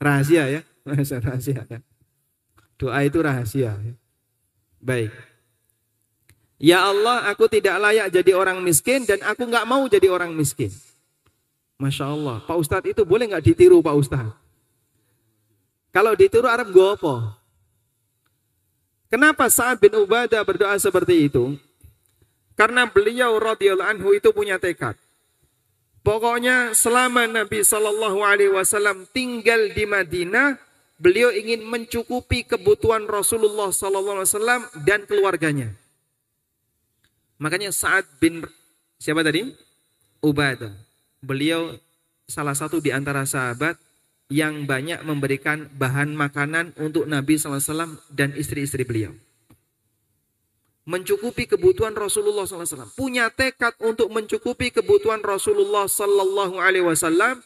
Rahasia ya? rahasia ya. Doa itu rahasia. Ya. Baik. Ya Allah, aku tidak layak jadi orang miskin dan aku nggak mau jadi orang miskin. Masya Allah. Pak Ustadz itu boleh nggak ditiru Pak Ustadz? Kalau ditiru Arab apa? Kenapa Sa'ad bin Ubadah berdoa seperti itu? Karena beliau radhiyallahu anhu itu punya tekad. Pokoknya selama Nabi Shallallahu Alaihi Wasallam tinggal di Madinah, beliau ingin mencukupi kebutuhan Rasulullah Sallallahu Alaihi Wasallam dan keluarganya. Makanya saat bin siapa tadi? Ubadah. Beliau salah satu di antara sahabat yang banyak memberikan bahan makanan untuk Nabi Wasallam dan istri-istri beliau mencukupi kebutuhan Rasulullah SAW. Punya tekad untuk mencukupi kebutuhan Rasulullah Wasallam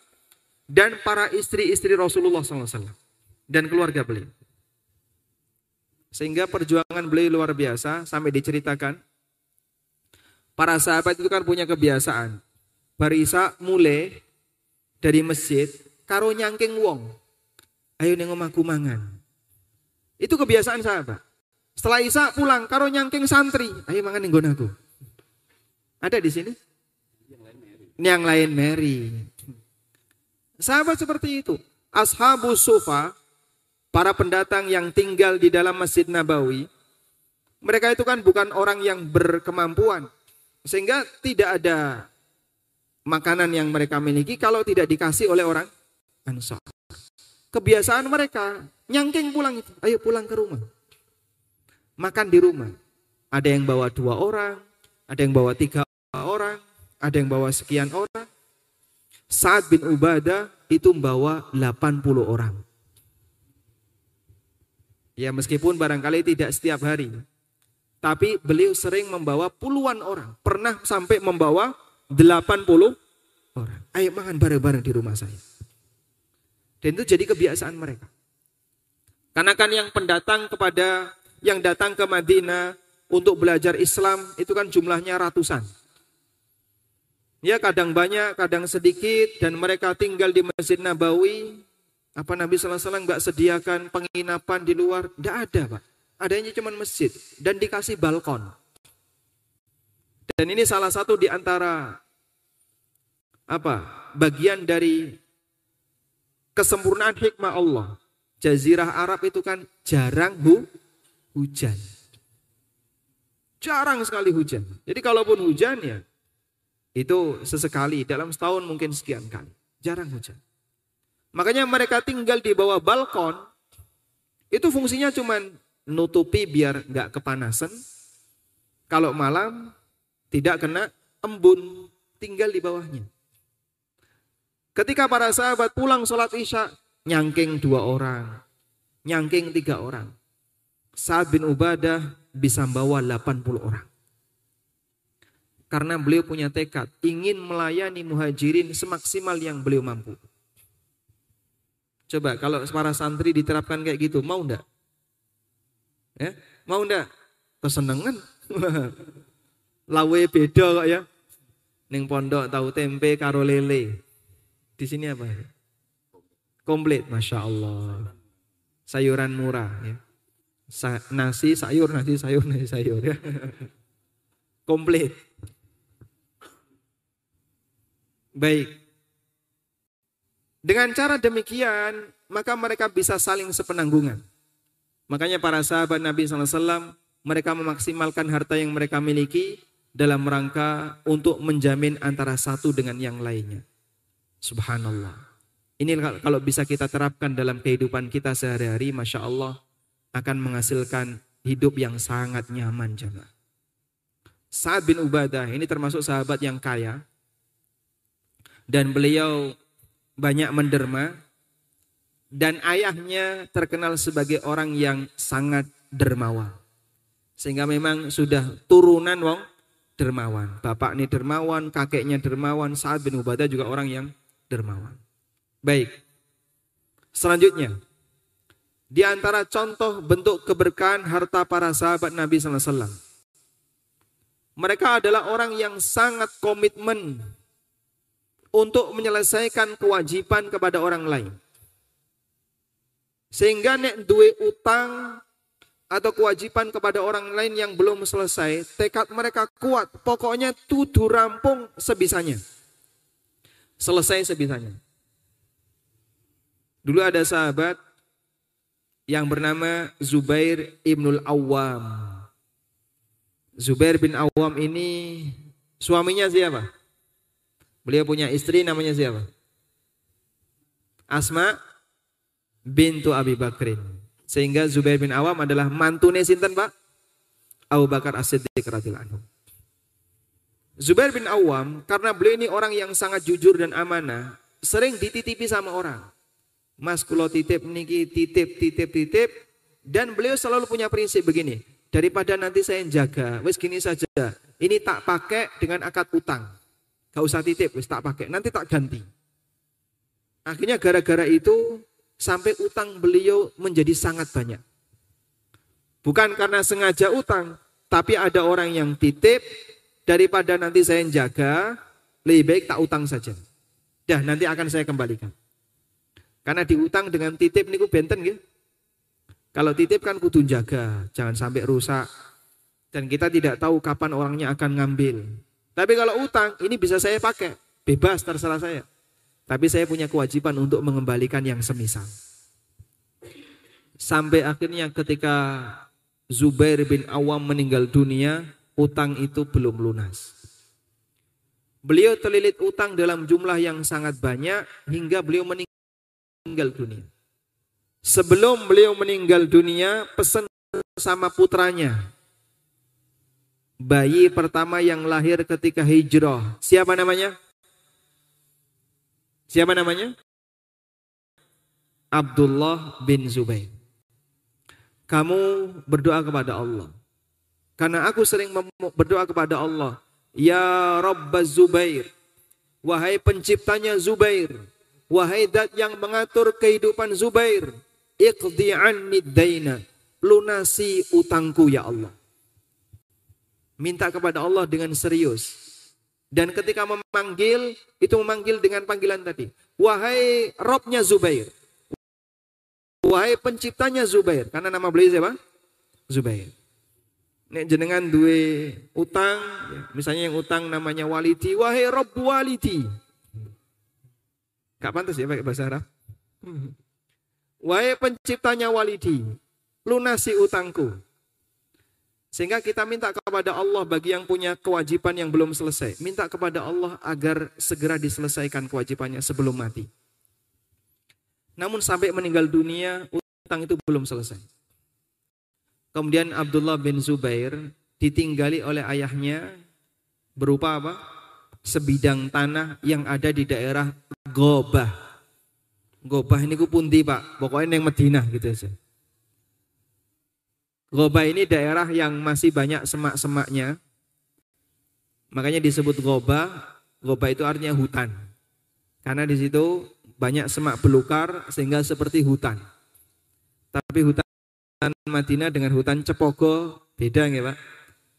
dan para istri-istri Rasulullah SAW dan keluarga beliau. Sehingga perjuangan beliau luar biasa sampai diceritakan. Para sahabat itu kan punya kebiasaan. Barisa mulai dari masjid, karo nyangking wong. Ayo nengok omahku mangan. Itu kebiasaan sahabat. Setelah Isa pulang, karo nyangking santri. Ayo mangan ning aku. Ada di sini? Yang lain Mary. Sahabat seperti itu. Ashabu Sufa, para pendatang yang tinggal di dalam Masjid Nabawi, mereka itu kan bukan orang yang berkemampuan. Sehingga tidak ada makanan yang mereka miliki kalau tidak dikasih oleh orang Ansar. Kebiasaan mereka, nyangking pulang itu. Ayo pulang ke rumah makan di rumah. Ada yang bawa dua orang, ada yang bawa tiga orang, ada yang bawa sekian orang. Saat bin Ubadah itu membawa 80 orang. Ya meskipun barangkali tidak setiap hari. Tapi beliau sering membawa puluhan orang. Pernah sampai membawa 80 orang. Ayo makan bareng-bareng di rumah saya. Dan itu jadi kebiasaan mereka. Karena kan yang pendatang kepada yang datang ke Madinah untuk belajar Islam itu kan jumlahnya ratusan. Ya kadang banyak, kadang sedikit dan mereka tinggal di Masjid Nabawi. Apa Nabi SAW nggak sediakan penginapan di luar? Tidak ada Pak. Adanya cuma masjid dan dikasih balkon. Dan ini salah satu di antara apa bagian dari kesempurnaan hikmah Allah. Jazirah Arab itu kan jarang hu, hujan. Jarang sekali hujan. Jadi kalaupun hujan ya itu sesekali dalam setahun mungkin sekian kali. Jarang hujan. Makanya mereka tinggal di bawah balkon. Itu fungsinya cuma nutupi biar nggak kepanasan. Kalau malam tidak kena embun, tinggal di bawahnya. Ketika para sahabat pulang sholat isya, nyangking dua orang, nyangking tiga orang. Sa'ad bin Ubadah bisa membawa 80 orang. Karena beliau punya tekad ingin melayani muhajirin semaksimal yang beliau mampu. Coba kalau para santri diterapkan kayak gitu, mau ndak? Ya, mau ndak? Kesenangan. Lawe beda kok ya. Neng pondok tahu tempe karo lele. Di sini apa? Komplit, masya Allah. Sayuran murah ya nasi sayur nasi sayur nasi sayur ya komplit baik dengan cara demikian maka mereka bisa saling sepenanggungan makanya para sahabat Nabi SAW mereka memaksimalkan harta yang mereka miliki dalam rangka untuk menjamin antara satu dengan yang lainnya. Subhanallah. Ini kalau bisa kita terapkan dalam kehidupan kita sehari-hari, Masya Allah, akan menghasilkan hidup yang sangat nyaman jemaah. Sa'ad bin Ubadah ini termasuk sahabat yang kaya dan beliau banyak menderma dan ayahnya terkenal sebagai orang yang sangat dermawan. Sehingga memang sudah turunan wong dermawan. Bapak ini dermawan, kakeknya dermawan, Sa'ad bin Ubadah juga orang yang dermawan. Baik. Selanjutnya, di antara contoh bentuk keberkahan harta para sahabat Nabi sallallahu alaihi. Mereka adalah orang yang sangat komitmen untuk menyelesaikan kewajiban kepada orang lain. Sehingga nek duwe utang atau kewajiban kepada orang lain yang belum selesai, tekad mereka kuat. Pokoknya tuduh rampung sebisanya. Selesai sebisanya. Dulu ada sahabat yang bernama Zubair Ibnul Awam. Zubair bin Awam ini suaminya siapa? Beliau punya istri namanya siapa? Asma bintu Abi Bakrin. Sehingga Zubair bin Awam adalah mantune sinten, Pak? Abu Bakar As-Siddiq radhiyallahu anhu. Zubair bin Awam karena beliau ini orang yang sangat jujur dan amanah, sering dititipi sama orang. Mas kulo titip niki titip titip titip dan beliau selalu punya prinsip begini, daripada nanti saya jaga, wes gini saja. Ini tak pakai dengan akad utang. Gak usah titip, wes tak pakai, nanti tak ganti. Akhirnya gara-gara itu sampai utang beliau menjadi sangat banyak. Bukan karena sengaja utang, tapi ada orang yang titip daripada nanti saya jaga, lebih baik tak utang saja. Dah nanti akan saya kembalikan. Karena diutang dengan titip niku benten gitu. Kalau titip kan kudu jaga, jangan sampai rusak. Dan kita tidak tahu kapan orangnya akan ngambil. Tapi kalau utang, ini bisa saya pakai. Bebas terserah saya. Tapi saya punya kewajiban untuk mengembalikan yang semisal. Sampai akhirnya ketika Zubair bin Awam meninggal dunia, utang itu belum lunas. Beliau terlilit utang dalam jumlah yang sangat banyak hingga beliau meninggal dunia. Sebelum beliau meninggal dunia, pesan sama putranya. Bayi pertama yang lahir ketika hijrah. Siapa namanya? Siapa namanya? Abdullah bin Zubair. Kamu berdoa kepada Allah. Karena aku sering berdoa kepada Allah. Ya Rabbaz Zubair. Wahai penciptanya Zubair. Wahai dat yang mengatur kehidupan Zubair. Iqdi anni daina. Lunasi utangku ya Allah. Minta kepada Allah dengan serius. Dan ketika memanggil, itu memanggil dengan panggilan tadi. Wahai Robnya Zubair. Wahai penciptanya Zubair. Karena nama beliau siapa? Zubair. Nek jenengan duwe utang, misalnya yang utang namanya walidi, wahai Rob walidi. Gak pantas ya pakai bahasa Arab. Wahai penciptanya walidi, lunasi utangku. Sehingga kita minta kepada Allah bagi yang punya kewajiban yang belum selesai. Minta kepada Allah agar segera diselesaikan kewajibannya sebelum mati. Namun sampai meninggal dunia, utang itu belum selesai. Kemudian Abdullah bin Zubair ditinggali oleh ayahnya berupa apa? Sebidang tanah yang ada di daerah Gobah. Gobah ini ku pundi pak, pokoknya yang Medina gitu aja. Goba ini daerah yang masih banyak semak-semaknya. Makanya disebut goba. Goba itu artinya hutan. Karena di situ banyak semak belukar sehingga seperti hutan. Tapi hutan Madinah dengan hutan Cepogo beda nggak Pak?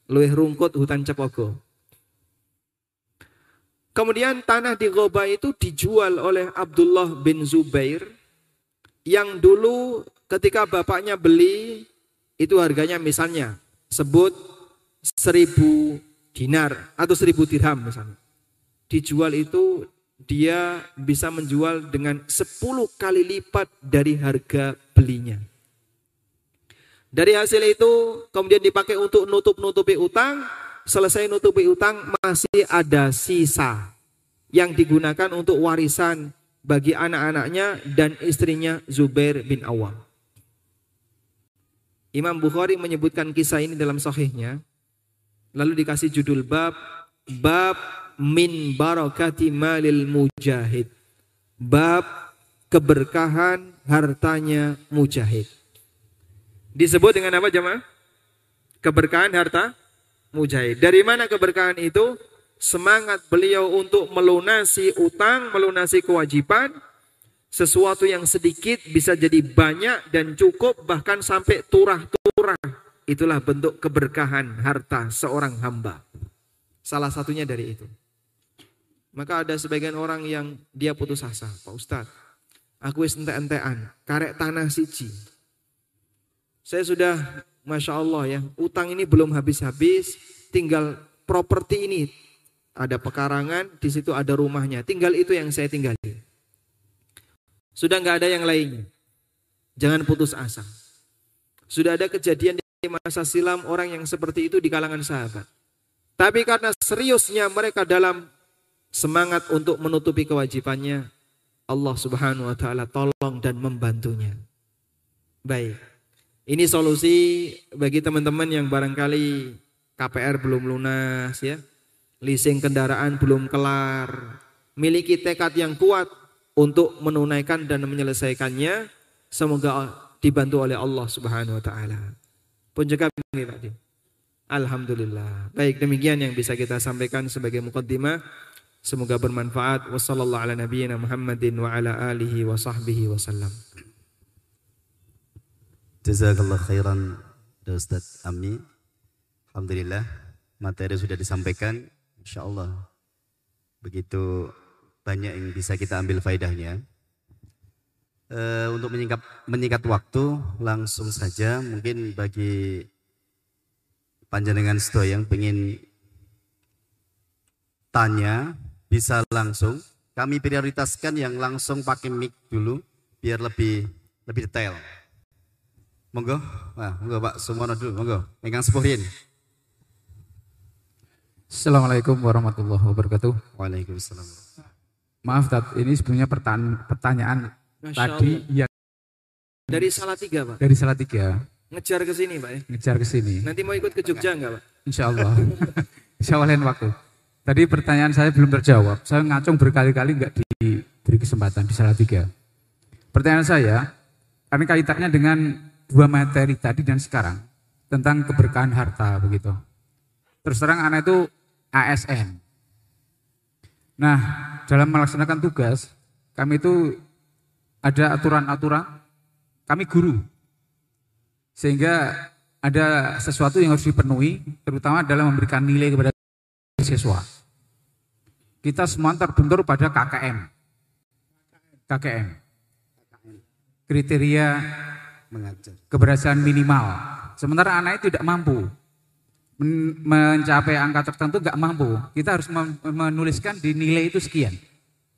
Luwih rungkut hutan Cepogo. Kemudian tanah di Goba itu dijual oleh Abdullah bin Zubair yang dulu ketika bapaknya beli itu harganya misalnya sebut seribu dinar atau seribu dirham misalnya. Dijual itu dia bisa menjual dengan sepuluh kali lipat dari harga belinya. Dari hasil itu kemudian dipakai untuk nutup-nutupi utang, selesai nutupi utang masih ada sisa yang digunakan untuk warisan bagi anak-anaknya dan istrinya Zubair bin Awam. Imam Bukhari menyebutkan kisah ini dalam sahihnya. Lalu dikasih judul bab bab min barakati malil mujahid. Bab keberkahan hartanya mujahid. Disebut dengan apa jemaah? Keberkahan harta mujahid. Dari mana keberkahan itu? Semangat beliau untuk melunasi utang, melunasi kewajiban. Sesuatu yang sedikit bisa jadi banyak dan cukup bahkan sampai turah-turah. Itulah bentuk keberkahan harta seorang hamba. Salah satunya dari itu. Maka ada sebagian orang yang dia putus asa. Pak Ustadz, aku wis ente-entean, karek tanah siji. Saya sudah, Masya Allah ya, utang ini belum habis-habis, tinggal properti ini. Ada pekarangan, di situ ada rumahnya. Tinggal itu yang saya tinggali. Sudah nggak ada yang lainnya. Jangan putus asa. Sudah ada kejadian di masa silam orang yang seperti itu di kalangan sahabat. Tapi karena seriusnya mereka dalam semangat untuk menutupi kewajibannya, Allah Subhanahu wa taala tolong dan membantunya. Baik. Ini solusi bagi teman-teman yang barangkali KPR belum lunas ya. Leasing kendaraan belum kelar. Miliki tekad yang kuat untuk menunaikan dan menyelesaikannya. Semoga dibantu oleh Allah Subhanahu wa taala. Pun juga ini Pak Alhamdulillah. Baik demikian yang bisa kita sampaikan sebagai mukaddimah. Semoga bermanfaat. Wassalamualaikum ala wasallam. Jazakallah khairan Ustaz Ami. Alhamdulillah materi sudah disampaikan. Insya Allah begitu banyak yang bisa kita ambil faedahnya. E, untuk menyingkat, menyingkat waktu langsung saja mungkin bagi panjenengan sto yang ingin tanya bisa langsung. Kami prioritaskan yang langsung pakai mic dulu biar lebih lebih detail. Monggo, nah, monggo Pak Sumono dulu, monggo. Megang sepuhin. Assalamualaikum warahmatullahi wabarakatuh. Waalaikumsalam. Maaf, Tat, ini sebenarnya pertanyaan, pertanyaan tadi yang dari salah tiga, Pak. Dari salah tiga. Ngejar ke sini, Pak. Ya? Ngejar ke sini. Nanti mau ikut ke Jogja enggak, Pak? Insya Allah. Insya Allah lain waktu. Tadi pertanyaan saya belum terjawab. Saya ngacung berkali-kali enggak diberi kesempatan di salah tiga. Pertanyaan saya, karena kaitannya dengan dua materi tadi dan sekarang tentang keberkahan harta begitu. Terus terang anak itu ASN. Nah, dalam melaksanakan tugas, kami itu ada aturan-aturan, kami guru. Sehingga ada sesuatu yang harus dipenuhi, terutama dalam memberikan nilai kepada siswa. Kita semua terbentur pada KKM. KKM. Kriteria mengajar. Keberhasilan minimal. Sementara anak itu tidak mampu mencapai angka tertentu nggak mampu. Kita harus menuliskan di nilai itu sekian.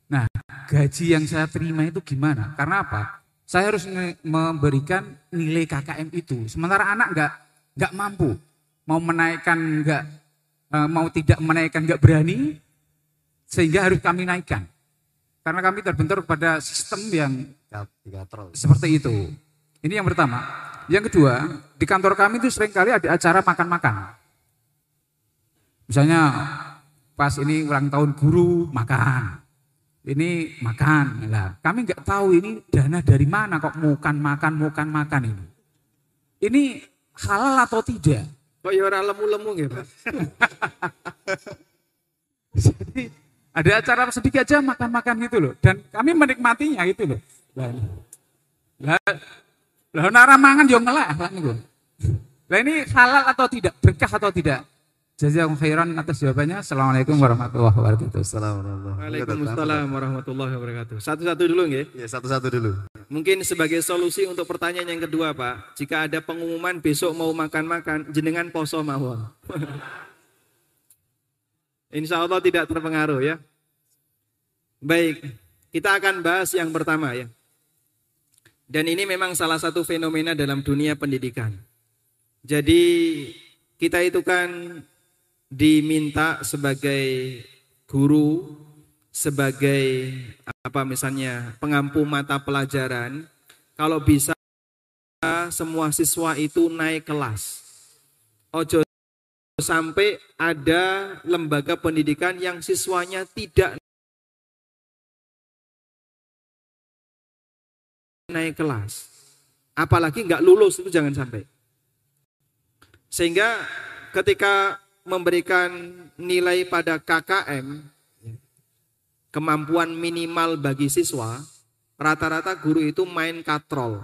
Nah, gaji yang saya terima itu gimana? Karena apa? Saya harus memberikan nilai KKM itu. Sementara anak nggak nggak mampu mau menaikkan nggak eh, mau tidak menaikkan nggak berani sehingga harus kami naikkan. Karena kami terbentur pada sistem yang seperti itu. Ini yang pertama. Yang kedua, di kantor kami itu sering kali ada acara makan-makan. Misalnya pas ini ulang tahun guru makan. Ini makan. Lah, kami nggak tahu ini dana dari mana kok makan makan makan makan ini. Ini halal atau tidak? Kok ya orang lemu-lemu ya, Pak? Jadi ada acara sedikit aja makan-makan gitu loh. Dan kami menikmatinya gitu loh. Lah, lah nara mangan yo ngelak lah niku. Lah ini halal atau tidak? Berkah atau tidak? Jazakum khairan atas jawabannya. Assalamualaikum warahmatullahi wabarakatuh. Assalamualaikum Waalaikumsalam warahmatullahi wabarakatuh. Satu-satu dulu nggih? Ya, satu-satu dulu. Mungkin sebagai solusi untuk pertanyaan yang kedua, Pak. Jika ada pengumuman besok mau makan-makan, jenengan poso mawon. Insya Allah tidak terpengaruh ya. Baik, kita akan bahas yang pertama ya. Dan ini memang salah satu fenomena dalam dunia pendidikan. Jadi kita itu kan diminta sebagai guru, sebagai apa misalnya pengampu mata pelajaran, kalau bisa semua siswa itu naik kelas. Ojo sampai ada lembaga pendidikan yang siswanya tidak naik kelas. Apalagi nggak lulus itu jangan sampai. Sehingga ketika memberikan nilai pada KKM, kemampuan minimal bagi siswa, rata-rata guru itu main katrol.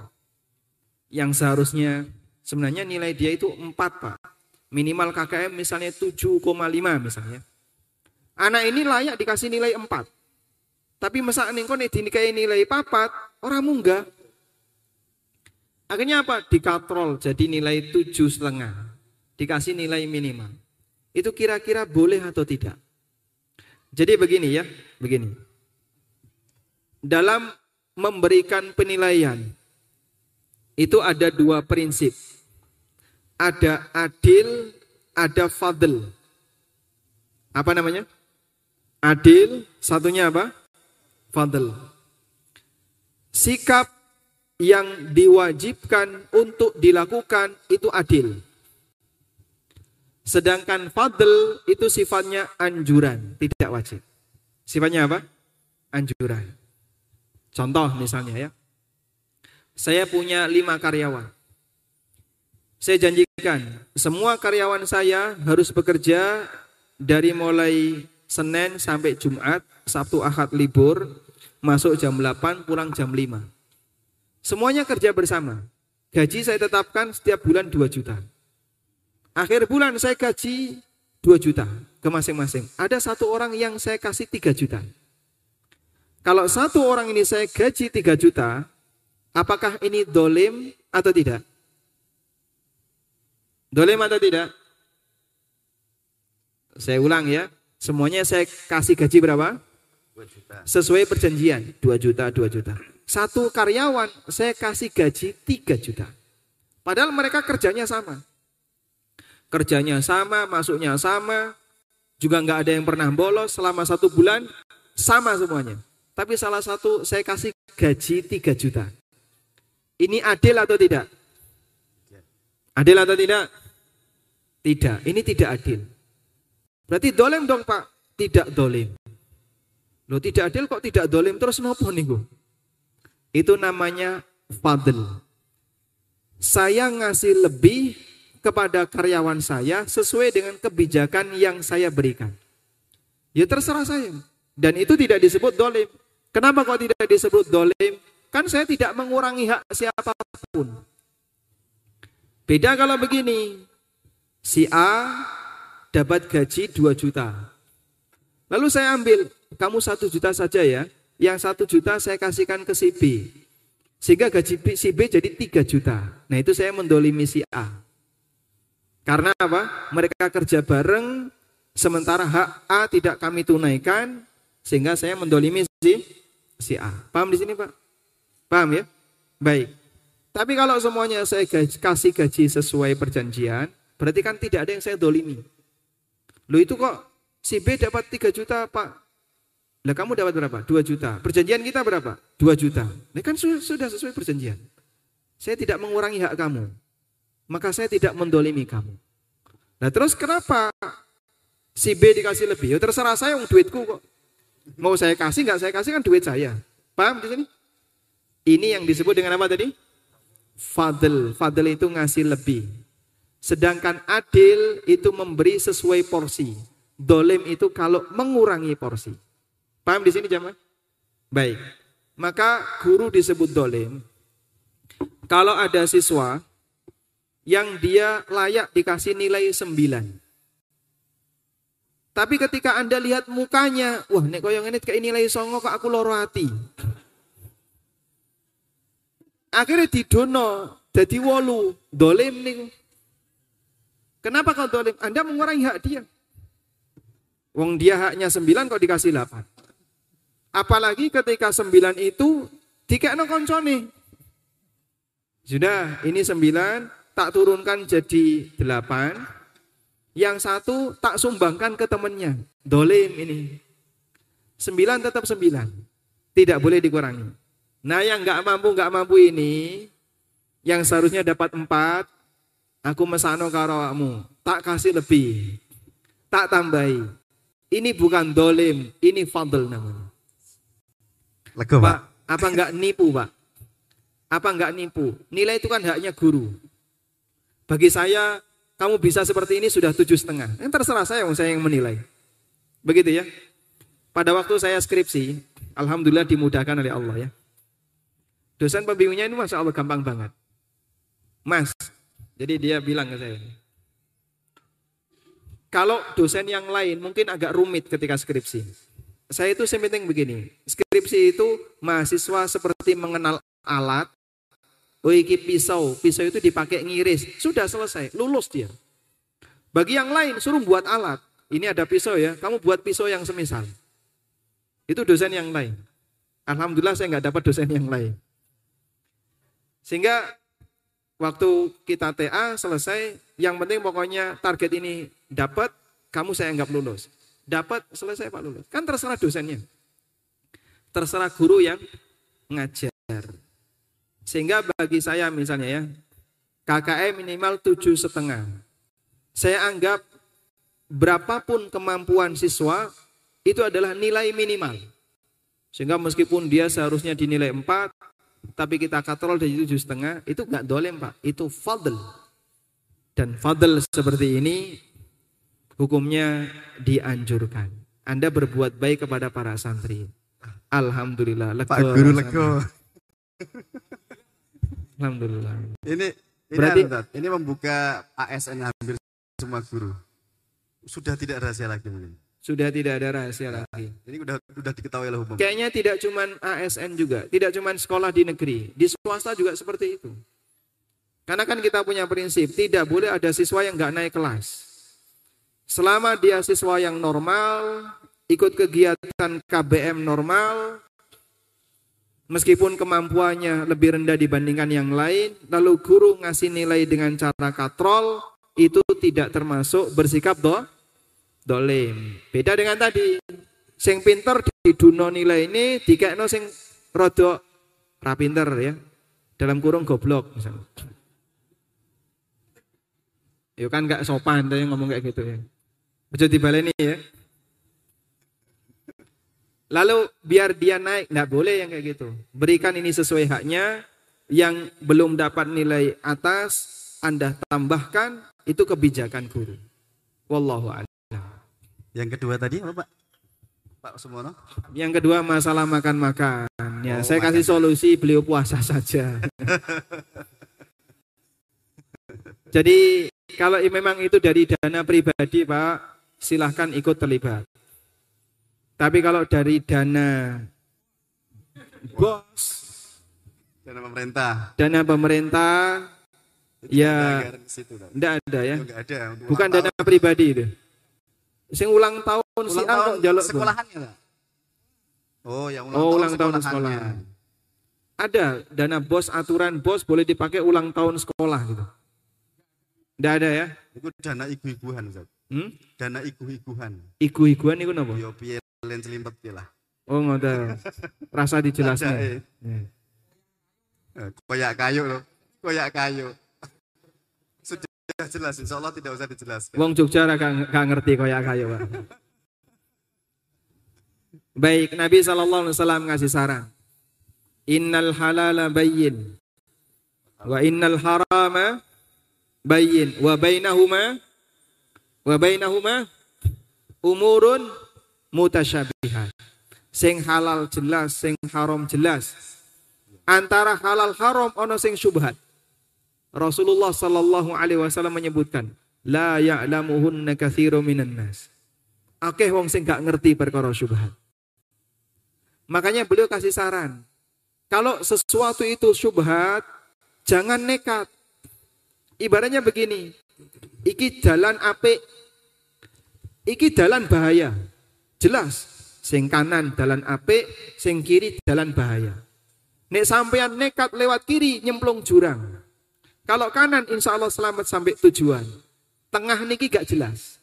Yang seharusnya sebenarnya nilai dia itu 4 Pak. Minimal KKM misalnya 7,5 misalnya. Anak ini layak dikasih nilai 4. Tapi masa ningkon dinikahi nilai papat, orang munggah. Akhirnya apa? Dikatrol jadi nilai tujuh setengah. Dikasih nilai minimal. Itu kira-kira boleh atau tidak? Jadi begini ya, begini. Dalam memberikan penilaian, itu ada dua prinsip. Ada adil, ada fadl. Apa namanya? Adil, satunya apa? Fadl. Sikap yang diwajibkan untuk dilakukan itu adil. Sedangkan fadl itu sifatnya anjuran, tidak wajib. Sifatnya apa? Anjuran. Contoh misalnya ya. Saya punya lima karyawan. Saya janjikan semua karyawan saya harus bekerja dari mulai Senin sampai Jumat, Sabtu Ahad libur, masuk jam 8, pulang jam 5. Semuanya kerja bersama. Gaji saya tetapkan setiap bulan 2 juta. Akhir bulan saya gaji 2 juta ke masing-masing. Ada satu orang yang saya kasih 3 juta. Kalau satu orang ini saya gaji 3 juta, apakah ini dolim atau tidak? Dolim atau tidak? Saya ulang ya. Semuanya saya kasih gaji berapa? 2 juta. Sesuai perjanjian, 2 juta, 2 juta. Satu karyawan saya kasih gaji 3 juta. Padahal mereka kerjanya sama kerjanya sama, masuknya sama, juga nggak ada yang pernah bolos selama satu bulan, sama semuanya. Tapi salah satu saya kasih gaji 3 juta. Ini adil atau tidak? Adil atau tidak? Tidak, ini tidak adil. Berarti dolem dong Pak? Tidak dolem. Loh tidak adil kok tidak dolem terus nopo nih Itu namanya fadl. Saya ngasih lebih kepada karyawan saya sesuai dengan kebijakan yang saya berikan. Ya terserah saya. Dan itu tidak disebut dolim. Kenapa kok tidak disebut dolim? Kan saya tidak mengurangi hak siapa pun. Beda kalau begini. Si A dapat gaji 2 juta. Lalu saya ambil, kamu satu juta saja ya. Yang satu juta saya kasihkan ke si B. Sehingga gaji si B jadi 3 juta. Nah itu saya mendolimi si A. Karena apa? Mereka kerja bareng, sementara hak A tidak kami tunaikan, sehingga saya mendolimi si, si A. Paham di sini Pak? Paham ya? Baik. Tapi kalau semuanya saya gaji, kasih gaji sesuai perjanjian, berarti kan tidak ada yang saya dolimi. Lo itu kok si B dapat 3 juta Pak? Lah kamu dapat berapa? 2 juta. Perjanjian kita berapa? 2 juta. Ini kan sudah sesuai perjanjian. Saya tidak mengurangi hak kamu maka saya tidak mendolimi kamu. Nah terus kenapa si B dikasih lebih? Ya terserah saya, yang duitku kok. Mau saya kasih nggak saya kasih kan duit saya. Paham di sini? Ini yang disebut dengan apa tadi? Fadl. Fadl itu ngasih lebih. Sedangkan adil itu memberi sesuai porsi. Dolim itu kalau mengurangi porsi. Paham di sini jamaah? Baik. Maka guru disebut dolim. Kalau ada siswa yang dia layak dikasih nilai 9. Tapi ketika Anda lihat mukanya, wah nek koyong ini kayak nilai songo kok aku loro hati. Akhirnya didono, jadi wolu, dolim nih. Kenapa kau dolim? Anda mengurangi hak dia. Wong dia haknya 9 kok dikasih 8. Apalagi ketika 9 itu dikekno koncone. Sudah, ini 9, tak turunkan jadi delapan, yang satu tak sumbangkan ke temannya. Dolim ini. Sembilan tetap sembilan. Tidak boleh dikurangi. Nah yang nggak mampu nggak mampu ini, yang seharusnya dapat empat, aku mesano karawamu, tak kasih lebih, tak tambahi. Ini bukan dolim, ini fadl namanya. Lego, Pak, Pak. apa enggak nipu, Pak? Apa enggak nipu? Nilai itu kan haknya guru. Bagi saya, kamu bisa seperti ini sudah tujuh setengah. Yang terserah saya, saya yang menilai. Begitu ya. Pada waktu saya skripsi, alhamdulillah dimudahkan oleh Allah ya. Dosen pembimbingnya ini masya Allah gampang banget. Mas, jadi dia bilang ke saya, kalau dosen yang lain mungkin agak rumit ketika skripsi. Saya itu penting begini, skripsi itu mahasiswa seperti mengenal alat, oh pisau, pisau itu dipakai ngiris, sudah selesai, lulus dia. Bagi yang lain suruh buat alat, ini ada pisau ya, kamu buat pisau yang semisal. Itu dosen yang lain. Alhamdulillah saya nggak dapat dosen yang lain. Sehingga waktu kita TA selesai, yang penting pokoknya target ini dapat, kamu saya anggap lulus. Dapat, selesai Pak lulus. Kan terserah dosennya. Terserah guru yang ngajar. Sehingga bagi saya misalnya ya, KKM minimal tujuh setengah. Saya anggap berapapun kemampuan siswa, itu adalah nilai minimal. Sehingga meskipun dia seharusnya dinilai 4, tapi kita katrol dari tujuh setengah, itu nggak dolem Pak, itu fadl. Dan fadl seperti ini hukumnya dianjurkan. Anda berbuat baik kepada para santri. Alhamdulillah. Lego Pak Guru. Lego. Alhamdulillah. Ini ini, Berarti- anu, ini membuka ASN hampir semua guru. Sudah tidak rahasia lagi mungkin. Sudah tidak ada rahasia lagi. Ini udah udah diketahui oleh umum. Kayaknya tidak cuman ASN juga, tidak cuman sekolah di negeri, di swasta juga seperti itu. Karena kan kita punya prinsip, tidak boleh ada siswa yang nggak naik kelas. Selama dia siswa yang normal, ikut kegiatan KBM normal, meskipun kemampuannya lebih rendah dibandingkan yang lain, lalu guru ngasih nilai dengan cara katrol, itu tidak termasuk bersikap do, dolim. Beda dengan tadi, sing pinter di duno nilai ini dikekno sing rodok rapinter ya. Dalam kurung goblok misalnya. Ya kan gak sopan tuh yang ngomong kayak gitu ya. Ojo dibaleni ya. Lalu biar dia naik, nggak boleh yang kayak gitu. Berikan ini sesuai haknya. Yang belum dapat nilai atas, Anda tambahkan, itu kebijakan guru. Wallahu a'lam. Yang kedua tadi apa Pak? Pak Sumono? Yang kedua masalah makan-makan. Ya, Oh, saya kasih solusi beliau puasa saja. Jadi kalau memang itu dari dana pribadi Pak, silahkan ikut terlibat. Tapi kalau dari dana bos, Dana pemerintah. dana pemerintah, Itu Ya. enggak ada ya. Itu ada. Bukan dana tahun. pribadi itu. Sing ulang tahun si ulang A tahun kok jaluk sekolahannya. Oh, yang ulang Oh, tahun ulang tahun sekolah. Ada dana bos, aturan bos boleh dipakai ulang tahun sekolah gitu. Enggak ada ya? Itu dana igu-iguhan, Zat. Hmm? Dana igu-iguhan. Igu-iguan itu napa? Yo piye len selimpet piye lah. Oh, ngoten. Rasa Ada, dijelaskan. eh. Ya. Eh, Koyak kayu loh. Koyak kayu. Sudah jelas, insya Allah tidak usah dijelaskan. Wong Jogja gak gak ngerti koyak kayu, Pak. Baik, Nabi alaihi wasallam ngasih saran. Innal halala bayyin wa innal harama bayyin wa bainahuma wa bainahuma umurun mutasyabihat. Sing halal jelas, sing haram jelas. Antara halal haram ono sing syubhat. Rasulullah sallallahu alaihi wasallam menyebutkan, la ya'lamuhunna katsiru minan nas. Akeh wong sing gak ngerti perkara syubhat. Makanya beliau kasih saran, kalau sesuatu itu syubhat, jangan nekat. Ibaratnya begini, iki jalan apik, iki jalan bahaya. Jelas, sing kanan jalan apik, sing kiri jalan bahaya. Nek sampean nekat lewat kiri nyemplung jurang. Kalau kanan insya Allah selamat sampai tujuan. Tengah niki gak jelas.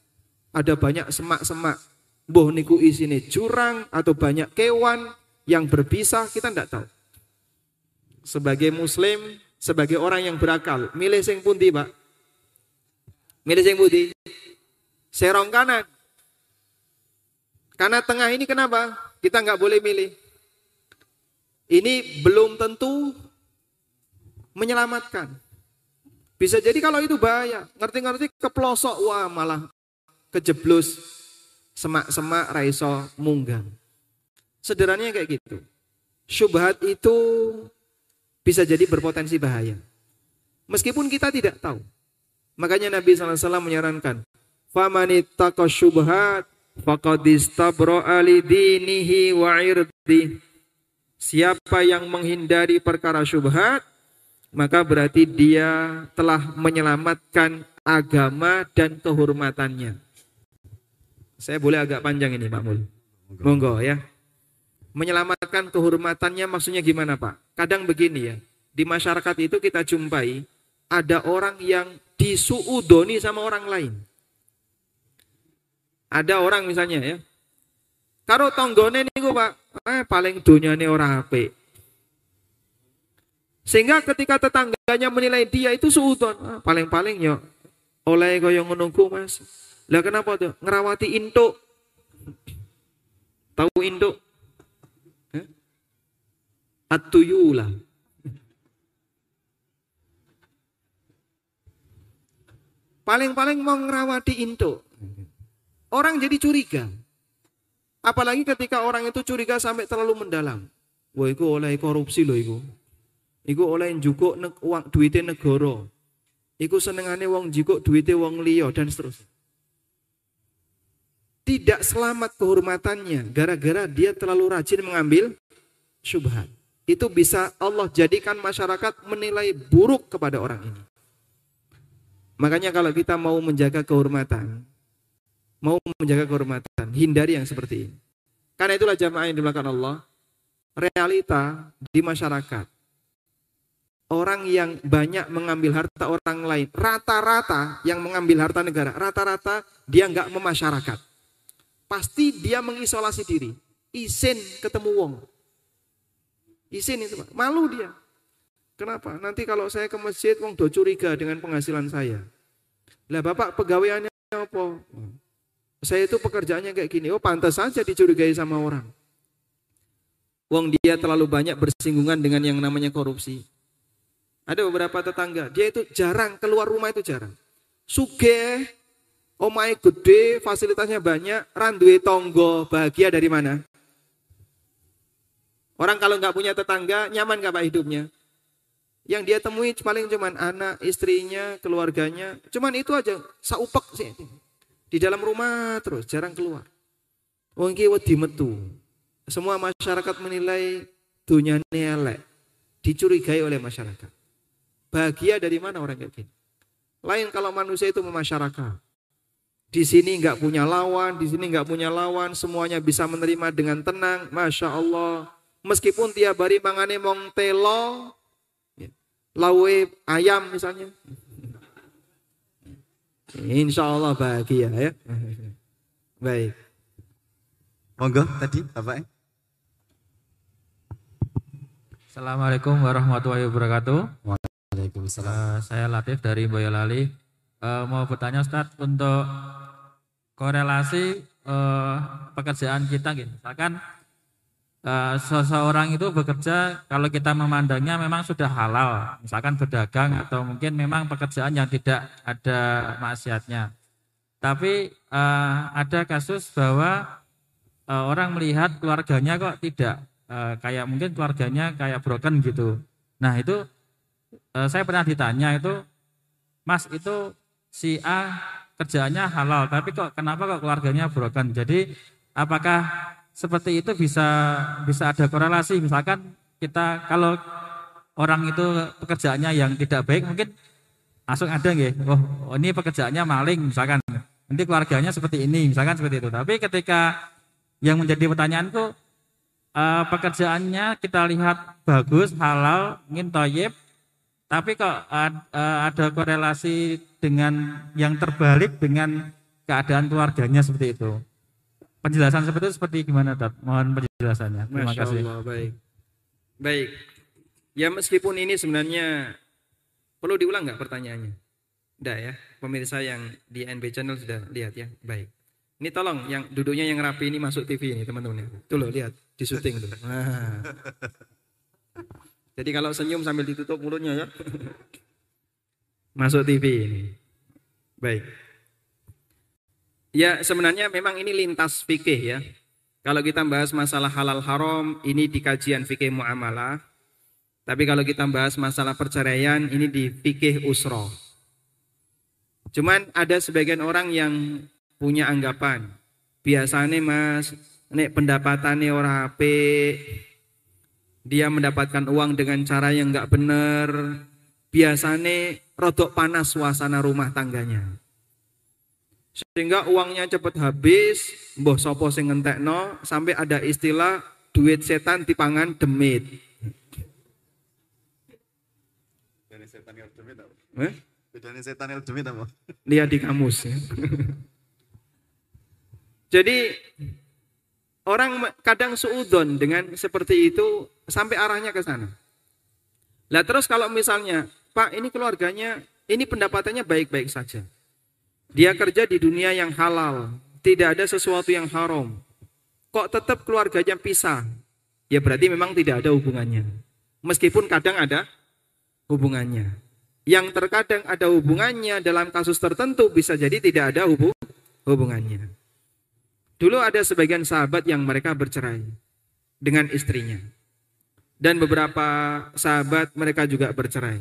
Ada banyak semak-semak. Boh niku isine jurang atau banyak kewan yang berbisa kita tidak tahu. Sebagai muslim, sebagai orang yang berakal, milih sing pundi, Pak? Milih sing pundi? Serong kanan. Karena tengah ini kenapa? Kita nggak boleh milih. Ini belum tentu menyelamatkan. Bisa jadi kalau itu bahaya. Ngerti-ngerti kepelosok, wah malah kejeblos semak-semak raiso munggang. Sederhananya kayak gitu. Syubhat itu bisa jadi berpotensi bahaya. Meskipun kita tidak tahu. Makanya Nabi SAW menyarankan, "Famanittaqa syubhat faqad istabra'a wa irdi. Siapa yang menghindari perkara syubhat, maka berarti dia telah menyelamatkan agama dan kehormatannya. Saya boleh agak panjang ini Pak Mul. Monggo ya. Menyelamatkan kehormatannya maksudnya gimana Pak? Kadang begini ya. Di masyarakat itu kita jumpai ada orang yang disuudoni sama orang lain. Ada orang misalnya ya. Karo tonggone niku Pak, eh paling donyane orang apik. Sehingga ketika tetangganya menilai dia itu suudon, ah, paling-paling yo oleh yang menunggu Mas. Lah kenapa tuh? Ngerawati induk. Tahu induk? Atuyula. Paling-paling mau ngerawati induk. Orang jadi curiga. Apalagi ketika orang itu curiga sampai terlalu mendalam. Wah, itu oleh korupsi loh itu. Iku oleh jukuk ne uang duitnya negara. Iku senengane wong jukuk duitnya wong liya dan seterusnya. Tidak selamat kehormatannya gara-gara dia terlalu rajin mengambil syubhat. Itu bisa Allah jadikan masyarakat menilai buruk kepada orang ini. Makanya kalau kita mau menjaga kehormatan, mau menjaga kehormatan, hindari yang seperti ini. Karena itulah jamaah yang dimulakan Allah, realita di masyarakat. Orang yang banyak mengambil harta orang lain, rata-rata yang mengambil harta negara, rata-rata dia nggak memasyarakat. Pasti dia mengisolasi diri, isin ketemu wong. Isin itu, Pak. malu dia. Kenapa? Nanti kalau saya ke masjid, wong do curiga dengan penghasilan saya. Lah bapak pegawaiannya apa? Saya itu pekerjaannya kayak gini. Oh pantas saja dicurigai sama orang. Wong dia terlalu banyak bersinggungan dengan yang namanya korupsi. Ada beberapa tetangga, dia itu jarang keluar rumah itu jarang. Suge, omai gede, fasilitasnya banyak, randui tonggo, bahagia dari mana? Orang kalau nggak punya tetangga, nyaman nggak pak hidupnya? Yang dia temui paling cuman anak, istrinya, keluarganya. Cuman itu aja, saupek sih. Di dalam rumah terus, jarang keluar. Wong wedi metu. Semua masyarakat menilai dunia elek. Dicurigai oleh masyarakat. Bahagia dari mana orang kayak gini? Lain kalau manusia itu memasyarakat. Di sini nggak punya lawan, di sini nggak punya lawan, semuanya bisa menerima dengan tenang, masya Allah. Meskipun tiap hari mangane mong telo, lawe ayam misalnya, Insya Allah bahagia ya. Baik. Monggo tadi Bapak. Assalamualaikum warahmatullahi wabarakatuh. Waalaikumsalam. Uh, saya Latif dari Boyolali. Uh, mau bertanya Ustadz untuk korelasi uh, pekerjaan kita gitu. Misalkan seseorang itu bekerja kalau kita memandangnya memang sudah halal, misalkan berdagang atau mungkin memang pekerjaan yang tidak ada maksiatnya. Tapi uh, ada kasus bahwa uh, orang melihat keluarganya kok tidak uh, kayak mungkin keluarganya kayak broken gitu. Nah itu uh, saya pernah ditanya itu, Mas itu si A kerjaannya halal, tapi kok kenapa kok keluarganya broken? Jadi apakah seperti itu bisa bisa ada korelasi. Misalkan kita kalau orang itu pekerjaannya yang tidak baik mungkin langsung ada nggih. Oh, oh ini pekerjaannya maling misalkan. Nanti keluarganya seperti ini misalkan seperti itu. Tapi ketika yang menjadi pertanyaan itu uh, pekerjaannya kita lihat bagus halal ingin toyib Tapi kok eh, ada korelasi dengan yang terbalik dengan keadaan keluarganya seperti itu. Penjelasan seperti itu seperti gimana, Tat? Mohon penjelasannya. Terima Masya kasih. Allah, baik. Baik. Ya meskipun ini sebenarnya perlu diulang nggak pertanyaannya? Tidak ya, pemirsa yang di NB Channel sudah lihat ya. Baik. Ini tolong yang duduknya yang rapi ini masuk TV ini teman-teman. Tuh loh lihat di syuting tuh. Nah. Jadi kalau senyum sambil ditutup mulutnya ya. Masuk TV ini. Baik. Ya sebenarnya memang ini lintas fikih ya. Kalau kita bahas masalah halal haram ini di kajian fikih muamalah. Tapi kalau kita bahas masalah perceraian ini di fikih usroh. Cuman ada sebagian orang yang punya anggapan. Biasanya mas, nek pendapatannya orang HP, dia mendapatkan uang dengan cara yang nggak benar. Biasanya rodok panas suasana rumah tangganya. Sehingga uangnya cepat habis, mbah sopo sing ngentekno sampai ada istilah duit setan dipangan demit. Bedanya setan yang demit apa? Eh? Bedanya setan yang demit apa? Lihat di kamus ya. Jadi orang kadang suudon dengan seperti itu sampai arahnya ke sana. Lah terus kalau misalnya, Pak ini keluarganya, ini pendapatannya baik-baik saja. Dia kerja di dunia yang halal, tidak ada sesuatu yang haram. Kok tetap keluarganya pisah? Ya berarti memang tidak ada hubungannya. Meskipun kadang ada hubungannya. Yang terkadang ada hubungannya dalam kasus tertentu bisa jadi tidak ada hubu- hubungannya. Dulu ada sebagian sahabat yang mereka bercerai dengan istrinya. Dan beberapa sahabat mereka juga bercerai.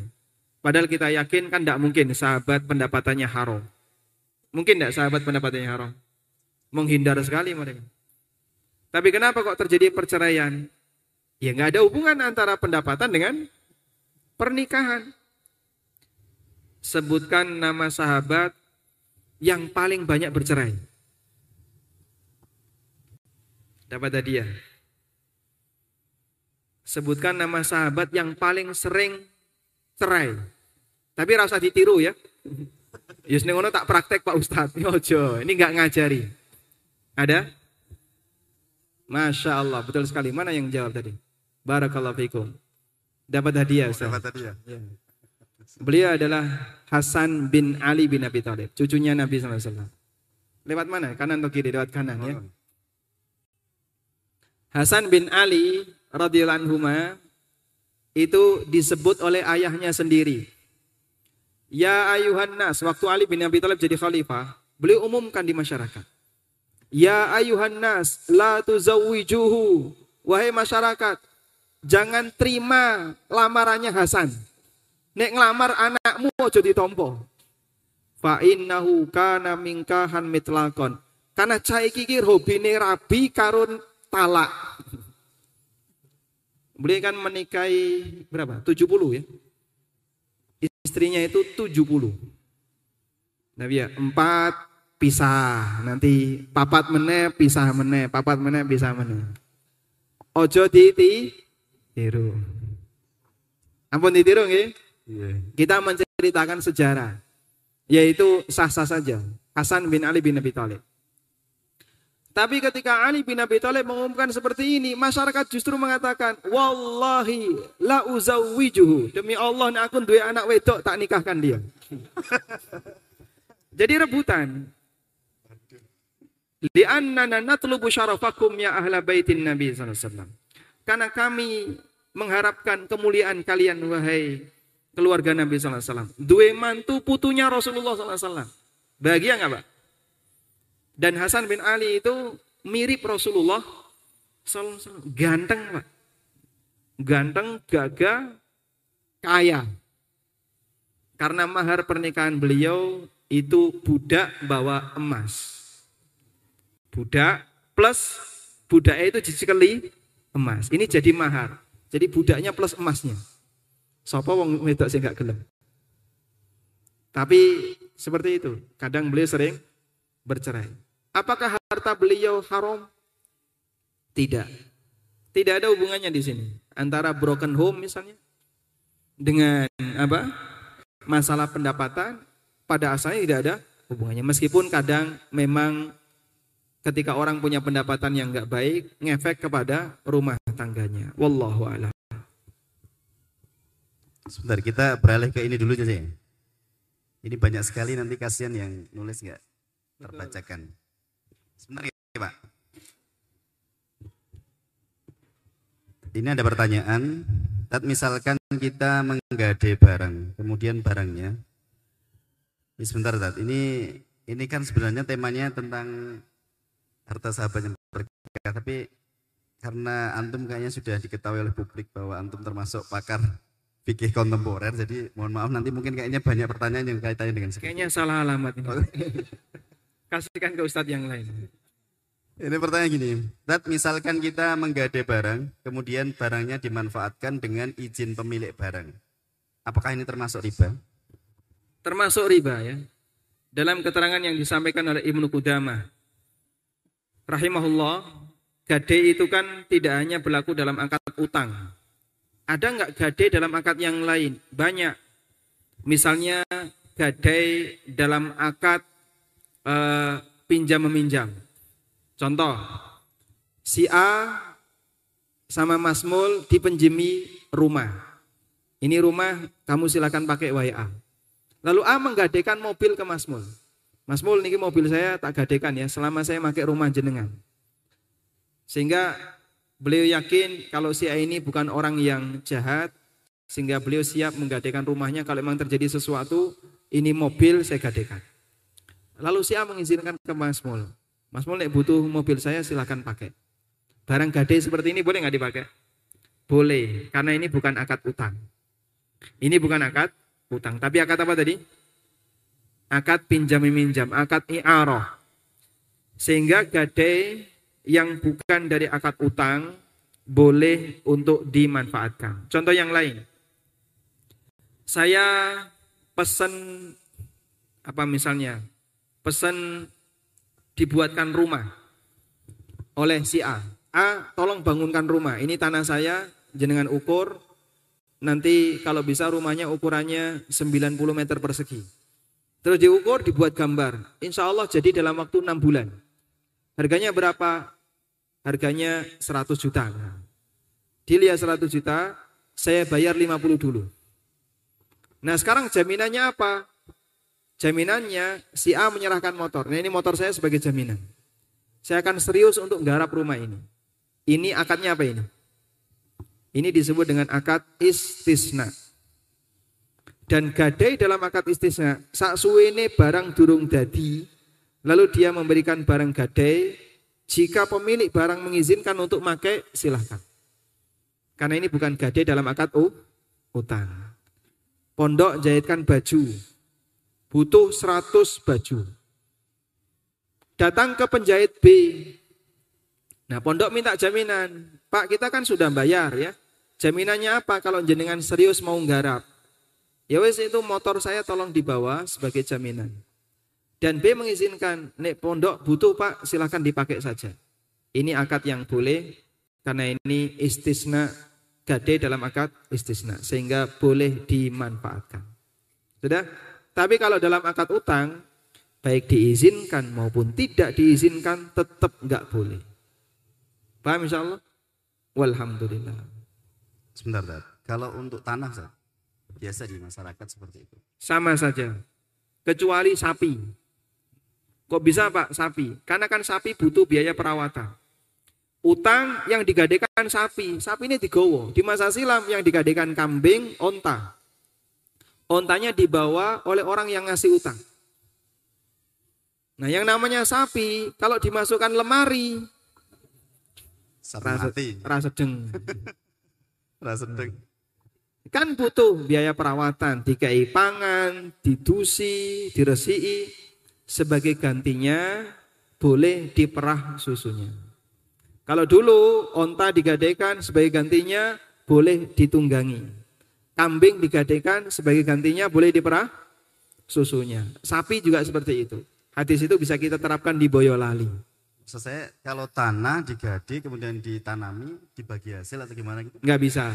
Padahal kita yakin kan tidak mungkin sahabat pendapatannya haram. Mungkin tidak sahabat pendapatannya haram? Menghindar sekali mereka. Tapi kenapa kok terjadi perceraian? Ya nggak ada hubungan antara pendapatan dengan pernikahan. Sebutkan nama sahabat yang paling banyak bercerai. Dapat hadiah. Sebutkan nama sahabat yang paling sering cerai. Tapi rasa ditiru ya. Yus ngono tak praktek Pak Ustadz. Ojo, ini nggak ngajari. Ada? Masya Allah, betul sekali. Mana yang jawab tadi? Barakallahu fikum. Dapat hadiah Ustaz. Dapat tadi ya? Ya. Beliau adalah Hasan bin Ali bin Abi Thalib, cucunya Nabi SAW. Lewat mana? Kanan atau kiri? Lewat kanan ya. Hasan bin Ali radhiyallahu anhu itu disebut oleh ayahnya sendiri. Ya ayuhan nas, waktu Ali bin Abi Thalib jadi khalifah, beliau umumkan di masyarakat. Ya ayuhan nas, la tuzawwijuhu. Wahai masyarakat, jangan terima lamarannya Hasan. Nek ngelamar anakmu aja ditompo. Fa innahu kana mingkahan mitlakon. Karena cah iki ki hobine rabi karun talak. Beliau kan menikahi berapa? 70 ya. Istrinya itu 70. Nabi ya, empat pisah. Nanti papat meneh pisah meneh, papat meneh pisah meneh. Ojo diti tiru. Ampun ditiru nggih? Iya. Kita menceritakan sejarah yaitu sah-sah saja Hasan bin Ali bin Abi Thalib. Tapi ketika Ali bin Abi Thalib mengumumkan seperti ini, masyarakat justru mengatakan, "Wallahi la uzawwijuhu." Demi Allah, nek aku duwe anak wedok tak nikahkan dia. Jadi rebutan. Li'annana natlubu syarafakum ya ahla baitin Nabi wasallam. Karena kami mengharapkan kemuliaan kalian wahai keluarga Nabi wasallam. Dua mantu putunya Rasulullah wasallam. Bahagia nggak, Pak? Dan Hasan bin Ali itu mirip Rasulullah. Ganteng, Pak. Ganteng, gagah, kaya. Karena mahar pernikahan beliau itu budak bawa emas. Budak plus budaknya itu sekali emas. Ini jadi mahar. Jadi budaknya plus emasnya. Sopo wong wedok sing gak gelem. Tapi seperti itu. Kadang beliau sering bercerai. Apakah harta beliau haram? Tidak. Tidak ada hubungannya di sini. Antara broken home misalnya dengan apa? Masalah pendapatan pada asalnya tidak ada hubungannya. Meskipun kadang memang ketika orang punya pendapatan yang nggak baik, ngefek kepada rumah tangganya. Wallahu a'lam. Sebentar, kita beralih ke ini dulu aja ya. Ini banyak sekali nanti kasihan yang nulis nggak terbacakan. Sebentar ya Pak. Ini ada pertanyaan. Tat misalkan kita menggade barang, kemudian barangnya. Ini sebentar Tat. Ini ini kan sebenarnya temanya tentang harta sahabat yang berkah, tapi karena antum kayaknya sudah diketahui oleh publik bahwa antum termasuk pakar fikih kontemporer, jadi mohon maaf nanti mungkin kayaknya banyak pertanyaan yang kaitannya dengan sekitar. Kayaknya salah alamat ini. Kasihkan ke ustadz yang lain. Ini pertanyaan gini, Tat, misalkan kita menggade barang, kemudian barangnya dimanfaatkan dengan izin pemilik barang. Apakah ini termasuk riba? Termasuk riba ya. Dalam keterangan yang disampaikan oleh Ibnu Qudamah rahimahullah, gade itu kan tidak hanya berlaku dalam akad utang. Ada nggak gade dalam akad yang lain? Banyak. Misalnya gade dalam akad uh, pinjam meminjam. Contoh, si A sama Mas Mul dipenjemi rumah. Ini rumah kamu silakan pakai WA. Lalu A menggadekan mobil ke Mas Mul. Mas Mul ini mobil saya tak gadekan ya selama saya pakai rumah jenengan. Sehingga beliau yakin kalau si A ini bukan orang yang jahat sehingga beliau siap menggadekan rumahnya kalau memang terjadi sesuatu ini mobil saya gadekan. Lalu si A mengizinkan ke Mas Mul. Mas Mul butuh mobil saya silahkan pakai. Barang gade seperti ini boleh nggak dipakai? Boleh, karena ini bukan akad utang. Ini bukan akad utang, tapi akad apa tadi? Akad pinjam minjam, akad i'aroh. Sehingga gade yang bukan dari akad utang boleh untuk dimanfaatkan. Contoh yang lain. Saya pesan apa misalnya? Pesan dibuatkan rumah oleh si A. A, tolong bangunkan rumah. Ini tanah saya, jenengan ukur. Nanti kalau bisa rumahnya ukurannya 90 meter persegi. Terus diukur, dibuat gambar. Insya Allah jadi dalam waktu 6 bulan. Harganya berapa? Harganya 100 juta. Dilihat 100 juta, saya bayar 50 dulu. Nah sekarang jaminannya apa? Jaminannya si A menyerahkan motor. Nah ini motor saya sebagai jaminan. Saya akan serius untuk garap rumah ini. Ini akadnya apa ini? Ini disebut dengan akad istisna. Dan gadai dalam akad istisna, sak suwene barang durung dadi, lalu dia memberikan barang gadai, jika pemilik barang mengizinkan untuk pakai, silahkan. Karena ini bukan gadai dalam akad utang. Pondok jahitkan baju, butuh 100 baju. Datang ke penjahit B. Nah, pondok minta jaminan. Pak, kita kan sudah bayar ya. Jaminannya apa kalau jenengan serius mau nggarap? Ya wes itu motor saya tolong dibawa sebagai jaminan. Dan B mengizinkan, nek pondok butuh Pak, silahkan dipakai saja. Ini akad yang boleh karena ini istisna gade dalam akad istisna sehingga boleh dimanfaatkan. Sudah? Tapi kalau dalam akad utang, baik diizinkan maupun tidak diizinkan tetap nggak boleh. Paham insya Allah? Walhamdulillah. Sebentar, Dad. Kalau untuk tanah, Dad, biasa di masyarakat seperti itu. Sama saja. Kecuali sapi. Kok bisa Pak sapi? Karena kan sapi butuh biaya perawatan. Utang yang digadekan sapi, sapi ini digowo. Di masa silam yang digadekan kambing, onta. Ontanya dibawa oleh orang yang ngasih utang. Nah yang namanya sapi, kalau dimasukkan lemari, rasa, rasa deng. rasa deng. Kan butuh biaya perawatan, dikai pangan, didusi, diresii. Sebagai gantinya boleh diperah susunya. Kalau dulu onta digadaikan sebagai gantinya boleh ditunggangi. Kambing digadekan sebagai gantinya boleh diperah susunya. Sapi juga seperti itu. Hadis itu bisa kita terapkan di Boyolali. Maksud saya kalau tanah digade kemudian ditanami dibagi hasil atau gimana gitu? Enggak bisa.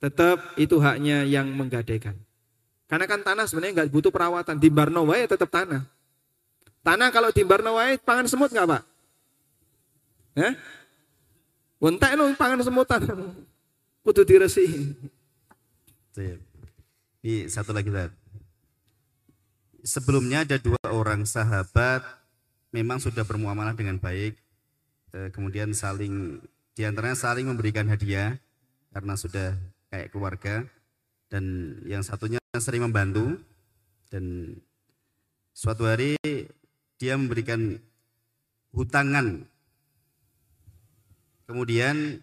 tetap itu haknya yang menggadaikan. Karena kan tanah sebenarnya nggak butuh perawatan. Di Barno wae tetap tanah. Tanah kalau di Barno wae pangan semut nggak pak? Eh? Wontek lo pangan semut tanah. Kudu diresihin. Sip. Ini satu lagi Ustaz. Sebelumnya ada dua orang sahabat memang sudah bermuamalah dengan baik, eh, kemudian saling di antaranya saling memberikan hadiah karena sudah kayak keluarga dan yang satunya sering membantu dan suatu hari dia memberikan hutangan kemudian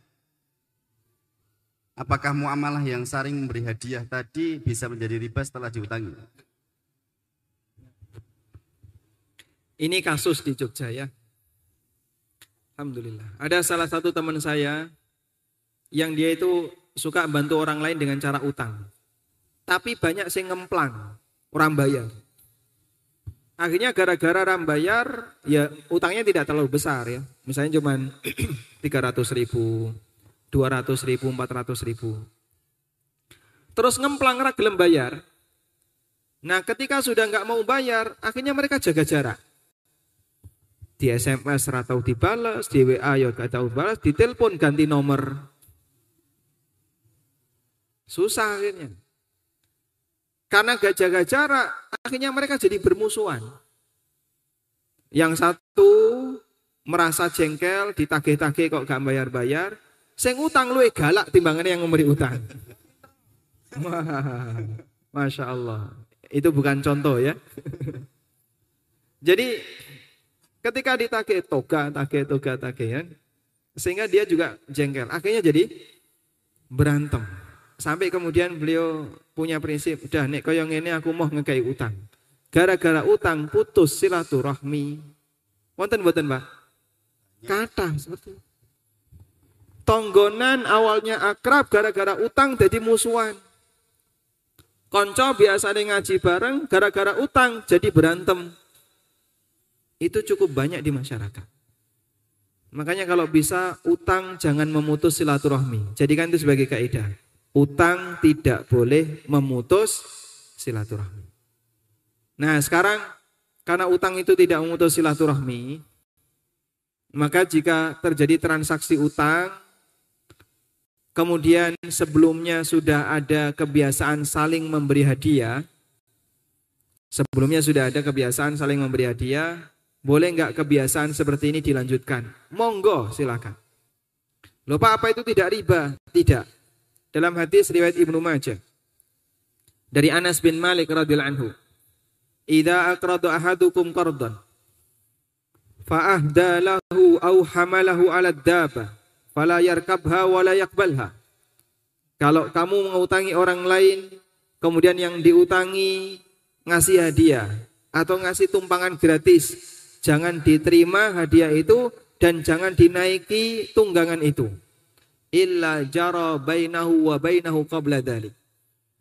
apakah muamalah yang saling memberi hadiah tadi bisa menjadi riba setelah dihutangi Ini kasus di Jogja ya. Alhamdulillah. Ada salah satu teman saya yang dia itu suka bantu orang lain dengan cara utang. Tapi banyak sing ngemplang, orang bayar. Akhirnya gara-gara orang bayar, ya utangnya tidak terlalu besar ya. Misalnya cuma 300 ribu, 200 ribu, 400 ribu. Terus ngemplang gelem bayar. Nah ketika sudah nggak mau bayar, akhirnya mereka jaga jarak di SMS ratau dibalas, di WA ya gak tahu balas, di telepon ganti nomor. Susah akhirnya. Karena gak jaga jarak, akhirnya mereka jadi bermusuhan. Yang satu merasa jengkel, ditagih-tagih kok gak bayar-bayar. Sing utang lu galak timbangannya yang memberi utang. Masya Allah. Itu bukan contoh ya. Jadi Ketika ditagih toga, tagih toga, tagih ya, sehingga dia juga jengkel. Akhirnya jadi berantem. Sampai kemudian beliau punya prinsip, udah nek koyong ini aku mau ngekai utang. Gara-gara utang putus silaturahmi. Wonten buatan Pak? Kata seperti itu. Tonggonan awalnya akrab gara-gara utang jadi musuhan. Konco biasa ngaji bareng gara-gara utang jadi berantem. Itu cukup banyak di masyarakat. Makanya kalau bisa utang jangan memutus silaturahmi. Jadikan itu sebagai kaidah. Utang tidak boleh memutus silaturahmi. Nah sekarang karena utang itu tidak memutus silaturahmi, maka jika terjadi transaksi utang, kemudian sebelumnya sudah ada kebiasaan saling memberi hadiah, sebelumnya sudah ada kebiasaan saling memberi hadiah, boleh nggak kebiasaan seperti ini dilanjutkan? Monggo silakan. Lupa apa itu tidak riba? Tidak. Dalam hadis riwayat Ibnu Majah dari Anas bin Malik radhiyallahu anhu, "Idza aqrada ahadukum qardan fa ahda aw hamalahu 'ala ad-daba fala yarkabha wa la yaqbalha." Kalau kamu mengutangi orang lain, kemudian yang diutangi ngasih hadiah atau ngasih tumpangan gratis, jangan diterima hadiah itu dan jangan dinaiki tunggangan itu. Illa jara bainahu wa bainahu qabla dhalik.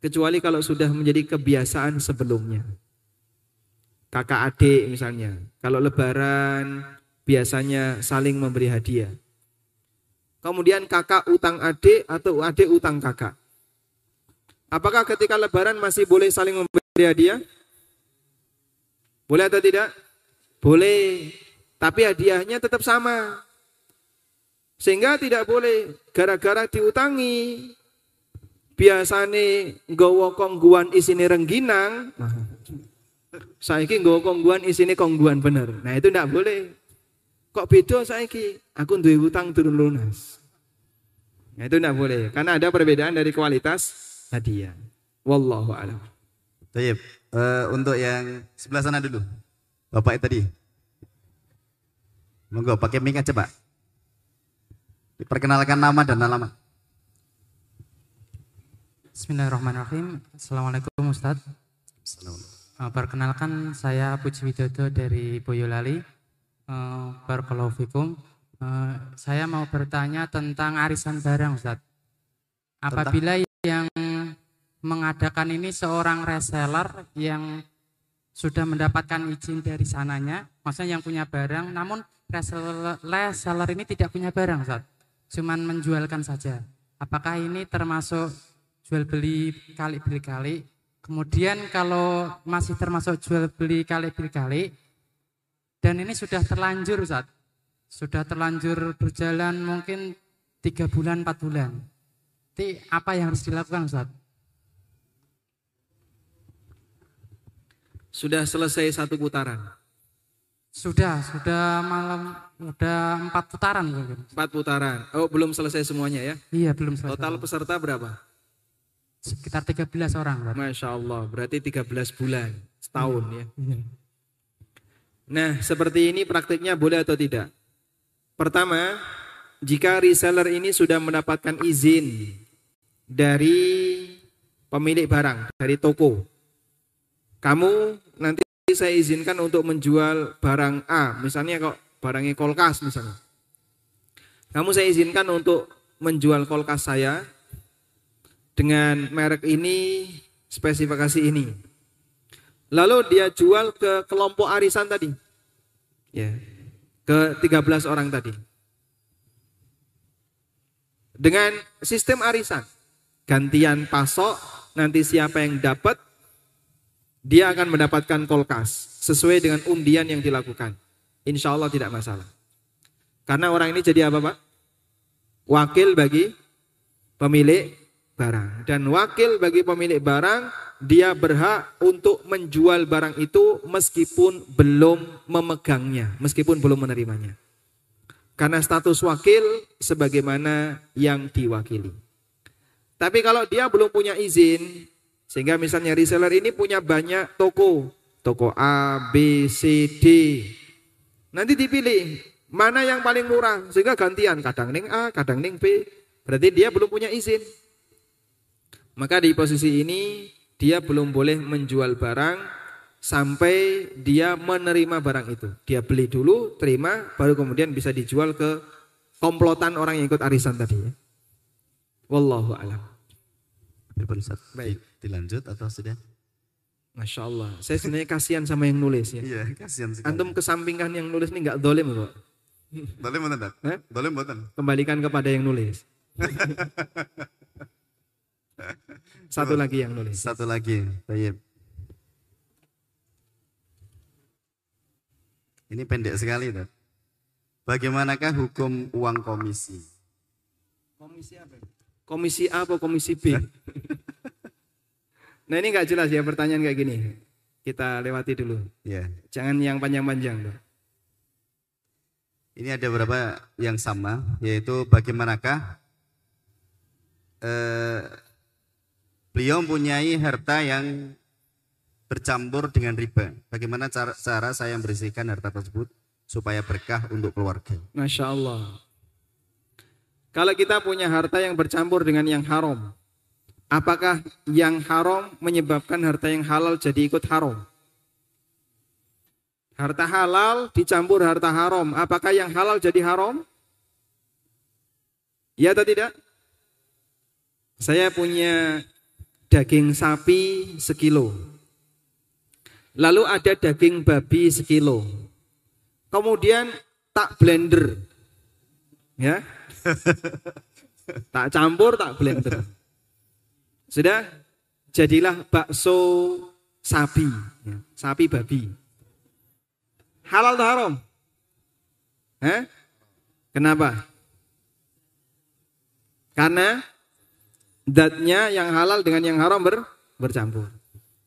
Kecuali kalau sudah menjadi kebiasaan sebelumnya. Kakak adik misalnya. Kalau lebaran biasanya saling memberi hadiah. Kemudian kakak utang adik atau adik utang kakak. Apakah ketika lebaran masih boleh saling memberi hadiah? Boleh atau tidak? Boleh, tapi hadiahnya tetap sama. Sehingga tidak boleh gara-gara diutangi. Biasane nggawa kongguan isine rengginang. Saiki nggawa kongguan isine kongguan bener. Nah itu tidak boleh. Kok beda saiki? Aku duwe utang turun lunas. Nah itu tidak boleh. Karena ada perbedaan dari kualitas hadiah. Wallahu a'lam. Baik, uh, untuk yang sebelah sana dulu. Bapak tadi. Monggo pakai mic aja, Pak. Perkenalkan nama dan alamat. Bismillahirrahmanirrahim. Assalamualaikum Ustaz. Assalamualaikum. Uh, perkenalkan saya Puji Widodo dari Boyolali. Uh, Barakallahu fikum. Uh, saya mau bertanya tentang arisan barang Ustaz. Apabila tentang? yang mengadakan ini seorang reseller yang sudah mendapatkan izin dari sananya, maksudnya yang punya barang, namun reseller ini tidak punya barang, Ustaz. Cuman menjualkan saja. Apakah ini termasuk jual beli kali beli kali. Kemudian kalau masih termasuk jual beli kali beli kali dan ini sudah terlanjur Ustaz. Sudah terlanjur berjalan mungkin tiga bulan, empat bulan. Jadi apa yang harus dilakukan Ustaz? Sudah selesai satu putaran. Sudah, sudah malam, sudah empat putaran mungkin. Empat putaran. Oh, belum selesai semuanya ya. Iya, belum selesai. Total peserta berapa? Sekitar 13 orang. Ustaz. Masya Allah, berarti 13 bulan, setahun ya. Iya. Nah, seperti ini praktiknya boleh atau tidak? Pertama, jika reseller ini sudah mendapatkan izin dari pemilik barang, dari toko. Kamu nanti saya izinkan untuk menjual barang A, misalnya kok barangnya kulkas misalnya. Kamu saya izinkan untuk menjual kulkas saya dengan merek ini, spesifikasi ini. Lalu dia jual ke kelompok arisan tadi. Ya. Ke 13 orang tadi. Dengan sistem arisan. Gantian pasok, nanti siapa yang dapat dia akan mendapatkan kulkas sesuai dengan undian yang dilakukan. Insya Allah tidak masalah. Karena orang ini jadi apa Pak? Wakil bagi pemilik barang. Dan wakil bagi pemilik barang, dia berhak untuk menjual barang itu meskipun belum memegangnya, meskipun belum menerimanya. Karena status wakil sebagaimana yang diwakili. Tapi kalau dia belum punya izin, sehingga misalnya reseller ini punya banyak toko, toko A, B, C, D. Nanti dipilih mana yang paling murah, sehingga gantian kadang ning A, kadang ning B. Berarti dia belum punya izin. Maka di posisi ini dia belum boleh menjual barang sampai dia menerima barang itu. Dia beli dulu, terima, baru kemudian bisa dijual ke komplotan orang yang ikut arisan tadi. ya. Wallahu alam. Baik. Dilanjut atau sudah? Masya Allah. Saya sebenarnya kasihan sama yang nulis ya. Iya, kasihan sekali. Antum kesampingkan yang nulis ini nggak dolim kok. Mboten, Dak? Hah? Boleh mboten? Kembalikan kepada yang nulis. Satu lagi yang nulis. Satu lagi, Tayyib. Ini pendek sekali, Dak. Bagaimanakah hukum uang komisi? Komisi apa? Komisi A atau komisi B? nah ini nggak jelas ya pertanyaan kayak gini. Kita lewati dulu. Ya, Jangan yang panjang-panjang. Ini ada beberapa yang sama, yaitu bagaimanakah eh, beliau mempunyai harta yang bercampur dengan riba. Bagaimana cara, cara saya membersihkan harta tersebut supaya berkah untuk keluarga? Masya Allah. Kalau kita punya harta yang bercampur dengan yang haram, apakah yang haram menyebabkan harta yang halal jadi ikut haram? Harta halal dicampur harta haram, apakah yang halal jadi haram? Ya atau tidak? Saya punya daging sapi sekilo. Lalu ada daging babi sekilo. Kemudian tak blender. Ya. tak campur, tak blender. Sudah? Jadilah bakso sapi, ya, sapi babi. Halal atau haram? Eh? Kenapa? Karena datnya yang halal dengan yang haram ber, bercampur.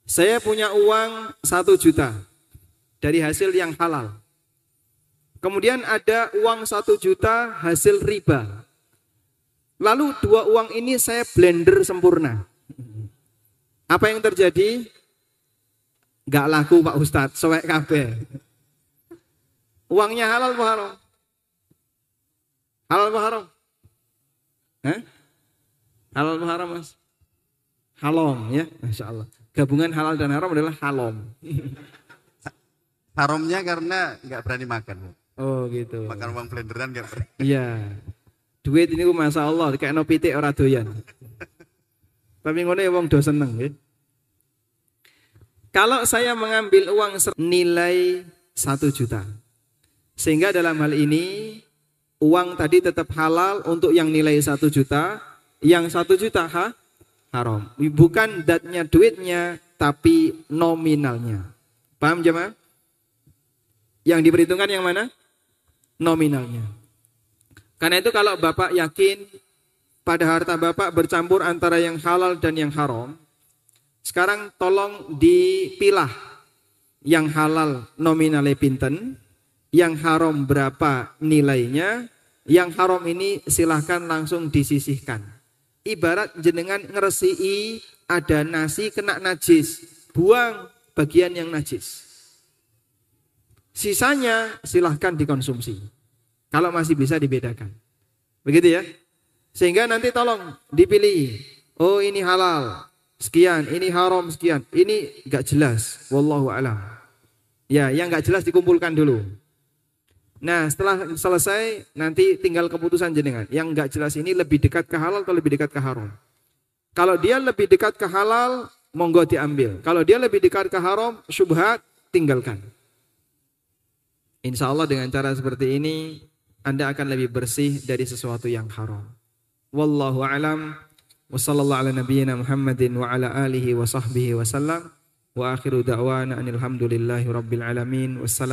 Saya punya uang satu juta dari hasil yang halal. Kemudian ada uang satu juta hasil riba. Lalu dua uang ini saya blender sempurna. Apa yang terjadi? Gak laku Pak Ustadz, sowek kabeh. Uangnya halal apa haram? Halal apa haram? Hah? Halal haram mas? Halom ya, Masya Allah. Gabungan halal dan haram adalah halom. Haramnya karena nggak berani makan. Oh gitu. Makan uang blenderan nggak berani. Iya. Duit ini Masya Allah, kayak no pitik ora doyan. Tapi ngono ya wong do seneng ya. Kalau saya mengambil uang ser- nilai satu juta, sehingga dalam hal ini uang tadi tetap halal untuk yang nilai satu juta, yang satu juta ha, haram. Bukan datnya duitnya, tapi nominalnya. Paham jemaah? Yang diperhitungkan yang mana? Nominalnya. Karena itu kalau Bapak yakin pada harta Bapak bercampur antara yang halal dan yang haram, sekarang tolong dipilah yang halal nominalnya pinten, yang haram berapa nilainya, yang haram ini silahkan langsung disisihkan. Ibarat jenengan ngeresi ada nasi kena najis, buang bagian yang najis. Sisanya silahkan dikonsumsi. Kalau masih bisa dibedakan. Begitu ya. Sehingga nanti tolong dipilih. Oh ini halal. Sekian. Ini haram sekian. Ini gak jelas. Wallahu alam. Ya yang gak jelas dikumpulkan dulu. Nah setelah selesai nanti tinggal keputusan jenengan. Yang nggak jelas ini lebih dekat ke halal atau lebih dekat ke haram. Kalau dia lebih dekat ke halal, monggo diambil. Kalau dia lebih dekat ke haram, syubhat, tinggalkan. Insya Allah dengan cara seperti ini, Anda akan lebih bersih dari sesuatu yang haram. Wallahu alam. Wassallallahu ala nabiyyina Muhammadin wa ala alihi wa sahbihi wa sallam. Wa akhiru da'wana anilhamdulillahi rabbil alamin. Wassalam.